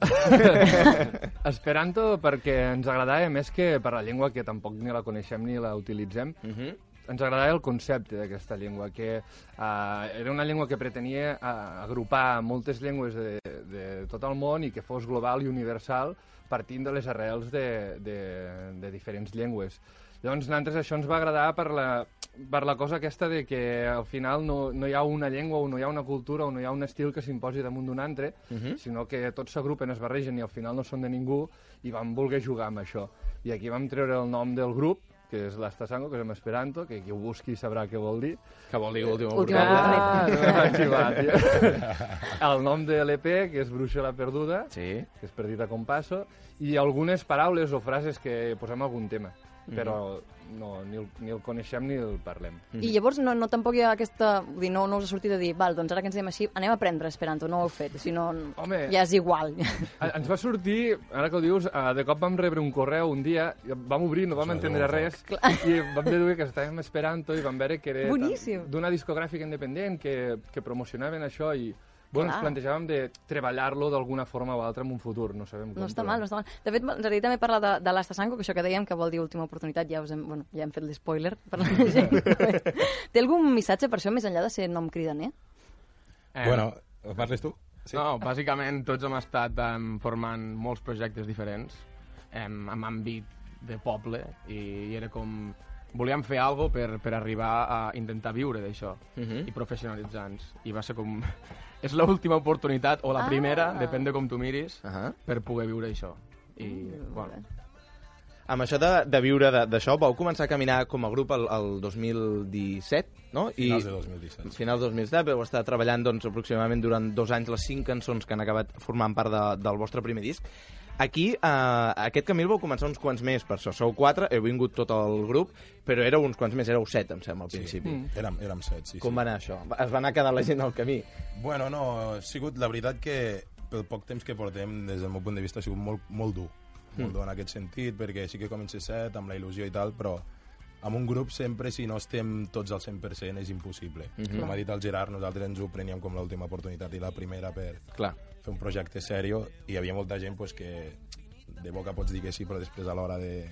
Esperanto perquè ens agradava més que per la llengua que tampoc ni la coneixem ni la utilitzem. Uh -huh. Ens agradava el concepte d'aquesta llengua, que uh, era una llengua que pretenia uh, agrupar moltes llengües de, de tot el món i que fos global i universal partint de les arrels de, de, de diferents llengües. Llavors, nosaltres això ens va agradar per la, per la cosa aquesta de que al final no, no hi ha una llengua o no hi ha una cultura o no hi ha un estil que s'imposi damunt d'un altre, Uh -huh. sinó que tots s'agrupen, es barregen i al final no són de ningú i vam voler jugar amb això. I aquí vam treure el nom del grup, que és l'Estasango, que és en Esperanto, que qui ho busqui sabrà què vol dir. Que vol dir última Última Ah. El nom de l'EP, que és Bruixa la Perduda, sí. que és Perdita com passo, i algunes paraules o frases que posem algun tema, Mhm. però no, ni, el, ni el coneixem ni el parlem. I llavors no, no tampoc hi ha aquesta... Vull dir, no, no us ha sortit a dir, val, doncs ara que ens diem així, anem a aprendre Esperanto, no ho heu fet, si no, Home. ja és igual. A- Ens va sortir, ara que ho dius, eh, de cop vam rebre un correu un dia, i vam obrir, no vam Això entendre res, Clar. i vam deduir que estàvem esperanto i vam veure que era d'una discogràfica independent que, que promocionaven això i bueno, ens Clar. plantejàvem de treballar-lo d'alguna forma o altra en un futur, no sabem com. No està però- mal, no està mal. De fet, ens agradaria també parlar de, de l'Estasanco, que això que dèiem que vol dir última oportunitat, ja, us hem, bueno, ja hem fet l'espoiler per la gent. Té algun missatge per això, més enllà de ser nom cridaner? Eh, bueno, parles tu? Sí. No, bàsicament tots hem estat um, formant molts projectes diferents um, amb àmbit de poble i, i era com... Volíem fer alguna per, per arribar a intentar viure d'això Uh -huh. i professionalitzar-nos. I va ser com... És l'última oportunitat, o la Ah. primera, depèn de com tu miris, Uh -huh. per poder viure això. I, Mm, bueno, Amb això de, de viure de- d'això, vau començar a caminar com a grup el, el 2017, no? Finals de 2017. Finals de 2017, vau estar treballant doncs, aproximadament durant dos anys les cinc cançons que han acabat formant part de, del vostre primer disc. Aquí, uh, aquest camí el vau començar uns quants més, per això. Sou quatre, heu vingut tot el grup, però éreu uns quants més, éreu set, em sembla, al principi. Sí, érem, érem set, sí. Com sí. va anar això? Es va anar quedant la gent al camí? Bueno, no, ha sigut, la veritat que pel poc temps que portem, des del meu punt de vista, ha sigut molt, molt dur. Molt Mm. dur en aquest sentit, perquè sí que comença set, amb la il·lusió i tal, però amb un grup sempre, si no estem tots al 100%, és impossible. Mhm. Com ha dit el Gerard, nosaltres ens ho preníem com l'última oportunitat i la primera per Clar. fer un projecte serio, i hi havia molta gent pues, que de boca pots dir que sí, però després a l'hora de...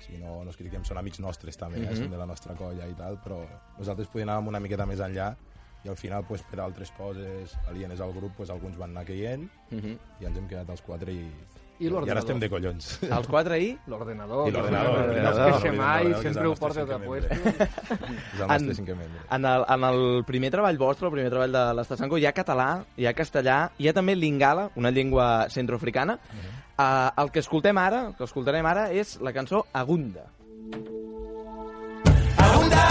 Si no, no es critiquem, són amics nostres també, mm Mhm. -hmm. són de la nostra colla i tal, però nosaltres podíem anar una miqueta més enllà i al final, pues, per altres coses alienes al grup, pues, alguns van anar caient Mhm. i ens hem quedat els quatre i, I i ara estem de collons. Els quatre i? L'ordenador. I l'ordenador. No es l'ordenador, queixa mai, l'ordenador, sempre ho porta de puesto. És el nostre cinquè membre. En el, en el primer treball vostre, el primer treball de l'Estasanco, hi ha català, hi ha castellà, hi ha també lingala, una llengua centroafricana. Uh, el que escoltem ara, el que escoltarem ara, és la cançó Agunda. Goyo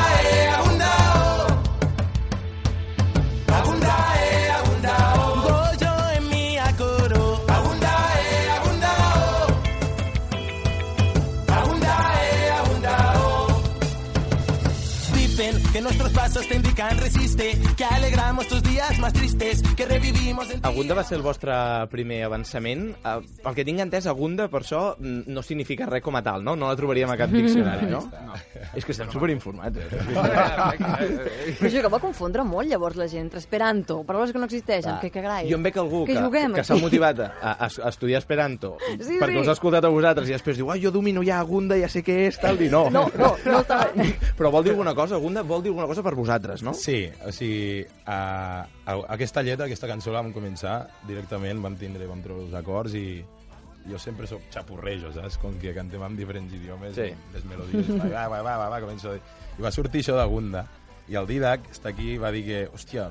pasos te indican resiste, que alegramos tus días más tristes, que revivimos en Agunda va ser el vostre primer avançament. Uh, el que tinc entès, Agunda, per això, mm, no significa res com a tal, no? No la trobaríem a cap diccionari, no? No. És que estem superinformats, eh? Però això que va confondre molt llavors la gent esperanto, paraules que no existeixen, Va. que carai. Jo em veig algú que, que, juguem que s'ha motivat a, a, a estudiar Esperanto Sí, perquè sí. us ha escoltat a vosaltres i després diu, ai, jo domino ja Agunda, ja sé què és, tal, i no. No, no, no bé. Però vol dir alguna cosa, Agunda vol dir alguna cosa per vosaltres, no? Sí, o sigui, a, aquesta lletra, aquesta cançó la vam començar directament, vam tindre, vam treure els acords i jo sempre soc xapurrejo, saps? Com que cantem en diferents idiomes, Sí. les melodies, va, va, va, va, va, començo. I va sortir això de Gunda, i el Didac està aquí i va dir que, hòstia,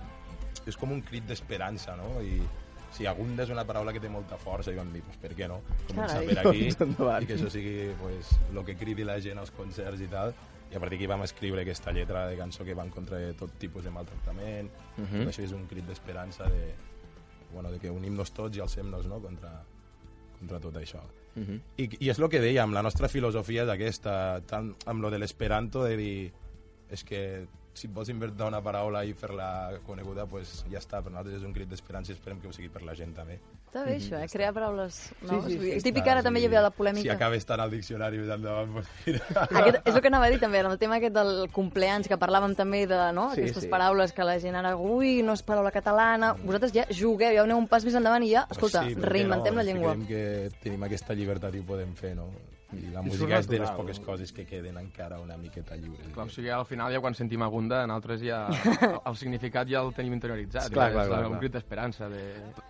és com un crit d'esperança, no? I si Agunda és una paraula que té molta força, i vam dir, pues, per què no? Començar Carai. per aquí, Doncs i que això sigui pues, el que cridi la gent als concerts i tal, i a partir d'aquí vam escriure aquesta lletra de cançó que va en contra de tot tipus de maltractament, Mhm. tot això és un crit d'esperança de, bueno, de que unim-nos tots i alcem-nos no? contra, contra tot això. Mhm. I, I és el que dèiem, la nostra filosofia és aquesta, tant amb lo de l'esperanto, de dir, és que si et vols inventar una paraula i fer-la coneguda, pues ja està, per nosaltres és un crit d'esperança i esperem que ho sigui per la gent també. Està bé això, eh? Crear paraules noves. sí, sí. Típic Clar, ara també sí. hi havia la Si polèmica. acaba estant al diccionari més endavant, pues mira. Aquest, és el que anava a dir també, el tema aquest del compleans, que parlàvem també de no? Sí, aquestes sí. paraules que la gent ara, ui, no és paraula catalana. Vosaltres ja jugueu, ja aneu un pas més endavant i ja, escolta, Pues sí, reinventem no? la llengua. Creiem que tenim aquesta llibertat i ho podem fer, no? I la I música és de les poques coses que queden encara una miqueta lliures. Clar, o sigui, al final ja quan sentim Agunda, nosaltres ja el, el significat ja el tenim interioritzat. Clar, ja clar, és clar, un crit d'esperança. De...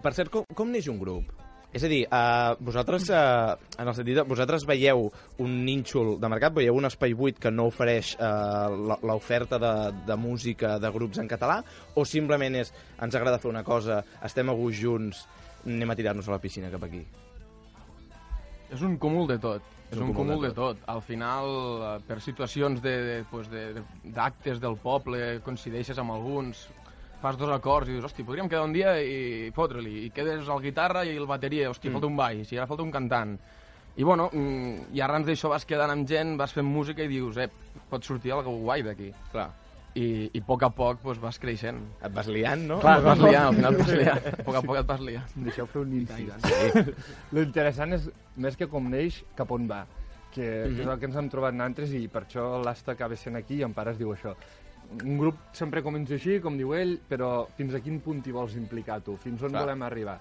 Per cert, com, com neix un grup? És a dir, uh, vosaltres, uh, en el sentit de, vosaltres veieu un nínxol de mercat, veieu un espai buit que no ofereix uh, l'oferta de, de música de grups en català, o simplement és, ens agrada fer una cosa, estem a gust junts, anem a tirar-nos a la piscina cap aquí? És un cúmul de tot. És un, cúmul de tot. Al final, eh, per situacions de, de, pues de, de, d'actes del poble, coincideixes amb alguns, fas dos acords i dius, hosti, podríem quedar un dia i fotre-li. I quedes al guitarra i el bateria, hosti, Mm. mm. falta un baix, i ara falta un cantant. I bueno, mm, i arran d'això vas quedant amb gent, vas fent música i dius, eh, pot sortir alguna guai d'aquí. Clar. I, I a poc a poc pues, vas creixent. Et vas liant, no? Clar, et vas liant, al final et vas liant. A poc a poc et vas liant. Deixeu fer un I tant. incís. Lo interessant és, més que com neix, cap on va. Que, que Mhm. és el que ens hem trobat nosaltres i per això l'Asta acaba sent aquí i en pares diu això. Un grup sempre comença així, com diu ell, però fins a quin punt t'hi vols implicar tu? Fins on Clar. volem arribar?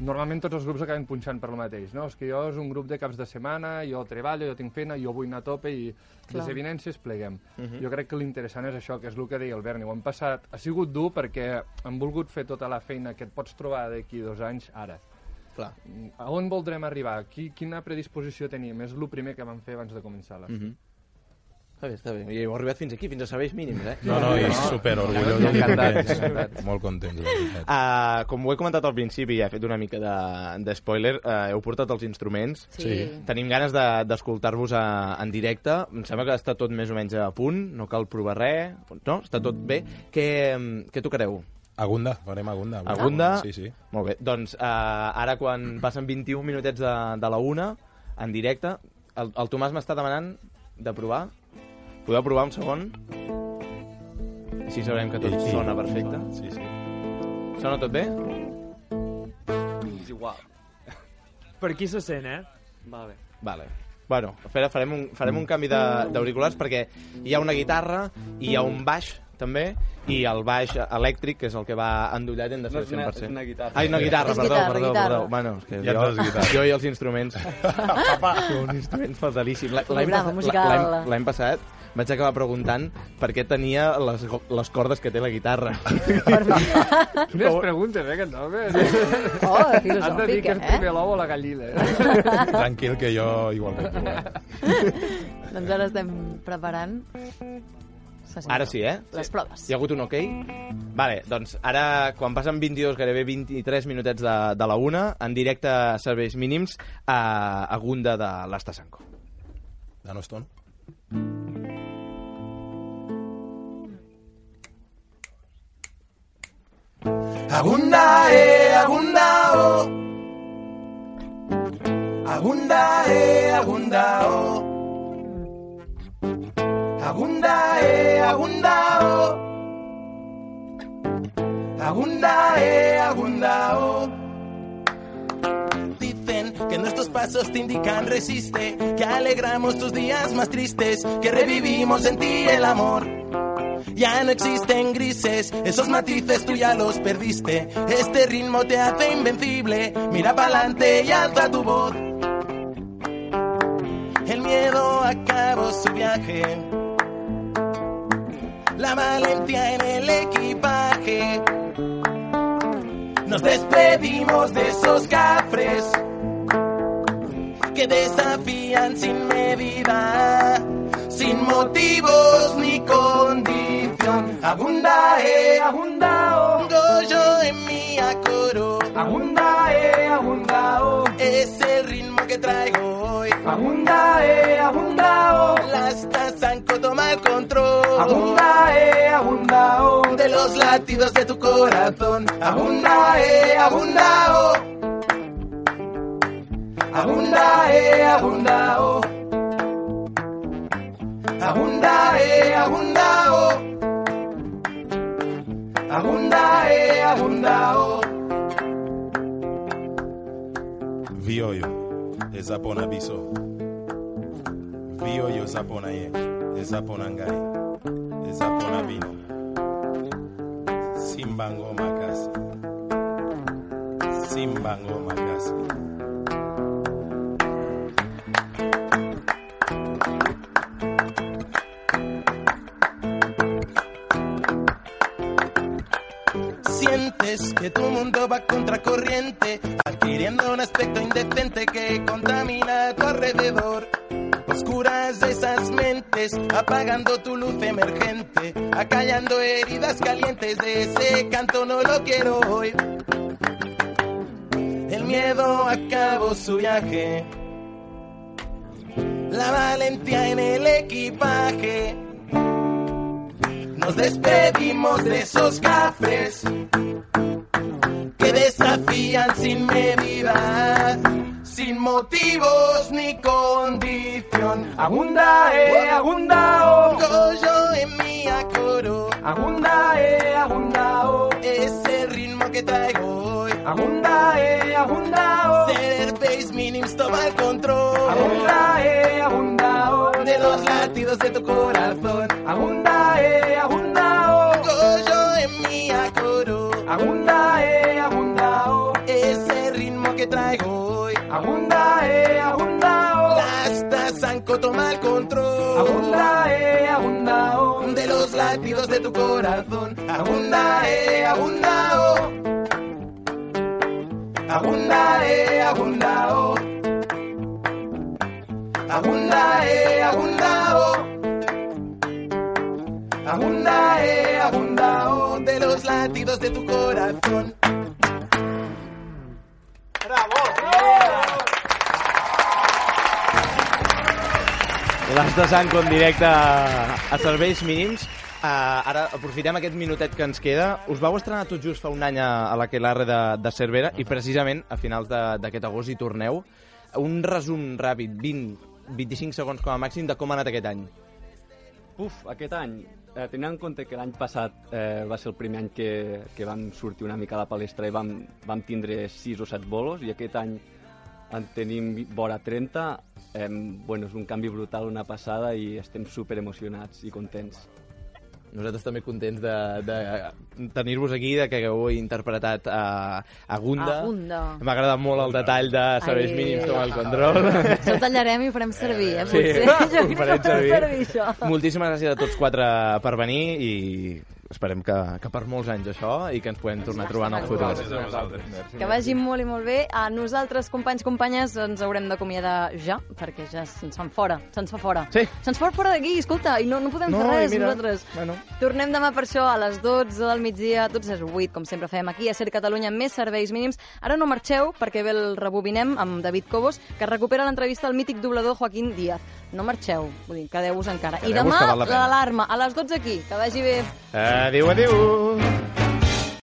Normalment tots els grups acaben punxant per lo mateix, no? És que jo és un grup de caps de setmana, jo treballo, jo tinc feina, jo vull anar a tope i Clar. les evidències pleguem. Mhm. Jo crec que l'interessant és això, que és el que deia el Berni. Ho hem passat... Ha sigut dur perquè hem volgut fer tota la feina que et pots trobar d'aquí dos anys ara. Clar. A on voldrem arribar? Qui, quina predisposició tenim? És el primer que vam fer abans de començar la Mhm. Està bé, està bé. I heu arribat fins aquí, fins a serveis mínims, eh? No, no, i super orgullosos i contents. Molt contents. Uh, com ho he comentat al principi, ja he fet una mica de, de spoiler, uh, heu portat els instruments. Sí. Tenim ganes de- d'escoltar-vos de, en directe. Em sembla que està tot més o menys a punt, no cal provar res, no? Està tot bé. Què, què tocareu? Agunda, farem Agunda. Agunda. Sí, sí. Molt bé. Doncs uh, ara quan passen 21 minutets de, de la una, en directe, el, el Tomàs m'està demanant de provar. Podeu provar un segon? Així sabrem que tot Sí, sí. sona perfecte. Sí, sí. Sona tot bé? És igual. Per aquí se sent, eh? Vale. Vale. Bueno, espera, farem un, farem un canvi de- d'auriculars perquè hi ha una guitarra i hi ha un baix també i el baix elèctric, que és el que va endollat, hem de No ser és una- 100%. és una guitarra. Ai, una guitarra, perdó, guitarra, perdó, guitarra. perdó. Bueno, és que Ja jo, guitarra. jo i els instruments. un instrument fatalíssim. L'any passat- vaig acabar preguntant per què tenia les, les cordes que té la guitarra. Quines preguntes, eh, aquest home? Oh, Has de dir que és eh? primer l'ou o la gallina. Eh? Tranquil, que jo igual que tu. eh? Doncs ara estem preparant... Ara sí, eh? Les proves. Hi ha hagut un ok? Vale, doncs ara, quan passen 22, gairebé 23 minutets de, de la una, en directe a serveis mínims, a, a Gunda de l'Estasanco. Danos tono. Agunda, eh, agunda, oh. Agunda, eh, agunda, oh. Agunda, eh, agunda, oh. Agunda, eh, agunda, oh. Que nuestros pasos te indican resiste, que alegramos tus días más tristes, que revivimos en ti el amor. Ya no existen grises, esos matices tú ya los perdiste. Este ritmo te hace invencible, mira pa'lante y alza tu voz. El miedo acabó su viaje, la valentía en el equipaje. Nos despedimos de esos cafres que desafían sin medida, sin motivos ni condición. Agunda, eh, agunda, oh. Goyo en mi acoro. Agunda, eh, agunda, oh. Es el ritmo que traigo hoy. Agunda, eh, agunda, oh. Las Tazanco toma el control. Agunda, eh, agunda, oh. De los latidos de tu corazón. Agunda, eh, agunda, oh. Agunda, eh, agunda, oh. Agunda, eh, agunda, oh. Agunda, eh, agunda, oh. Vioyo, ezapona biso. Vioyo zapona ye, ezapona ngai, ezapona bino. Simbango makasi. Simbango makasi. Que tu mundo va contracorriente, adquiriendo un aspecto indecente que contamina tu alrededor. Oscuras esas mentes, apagando tu luz emergente, acallando heridas calientes de ese canto no lo quiero hoy. El miedo acabó su viaje, la valentía en el equipaje. Nos despedimos de esos cafres que desafían sin medida, sin motivos ni condición. Agunda, eh, agunda, oh. Goyo en mi acoro. Agunda, eh, agunda, oh. Es el ritmo que traigo hoy. Agunda, eh, agunda, oh. Ser bass minims toma el control. Agunda, eh, agunda, oh. De los latidos de tu corazón. Tu corazón. Agunda, eh, agunda, oh. Agunda, eh, agunda, oh. Agunda, eh, agunda, oh. Agunda, eh, agunda, oh. De los latidos de tu corazón. L'Has de Sanco en directe a serveis mínims. Uh, ara aprofitem aquest minutet que ens queda. Us vau estrenar tot just fa un any a, a la Quelarre de, de Cervera i precisament a finals d'aquest agost hi torneu. Un resum ràpid, 20, 25 segons com a màxim, de com ha anat aquest any. Uf, aquest any, eh, tenint en compte que l'any passat eh, va ser el primer any que, que vam sortir una mica a la palestra i vam, vam tindre 6 o 7 bolos, i aquest any en tenim vora 30, eh, bueno, és un canvi brutal, una passada, i estem super emocionats i contents. Nosaltres també contents de, de tenir-vos aquí, de que hagueu interpretat a, a Gunda. Gunda. M'ha agradat molt el detall de serveis Ai. mínims com el control. Això ho tallarem i ho farem servir, eh? Sí, Potser. Jo farem ho farem servir. servir, això. Moltíssimes gràcies a tots quatre per venir i esperem que, que per molts anys això i que ens podem tornar a trobar en el futur. Que vagi molt i molt bé. A nosaltres, companys, companyes, ens haurem d'acomiadar ja, perquè ja se'ns fan fora. Se'ns fa fora. Sí. Se'ns fa fora d'aquí, escolta, i no, no podem No, fer res, mira, nosaltres. Bueno. Tornem demà per això a les 12 del migdia, tots les 8, com sempre fem aquí a Ser Catalunya, més serveis mínims. Ara no marxeu, perquè ve el rebobinem amb David Cobos, que recupera l'entrevista al mític doblador Joaquín Díaz. No marxeu, vull dir, quedeu-vos encara. I Quedeu-vos, demà l'alarma, a les 12 aquí. Que vagi bé. Adéu, adéu.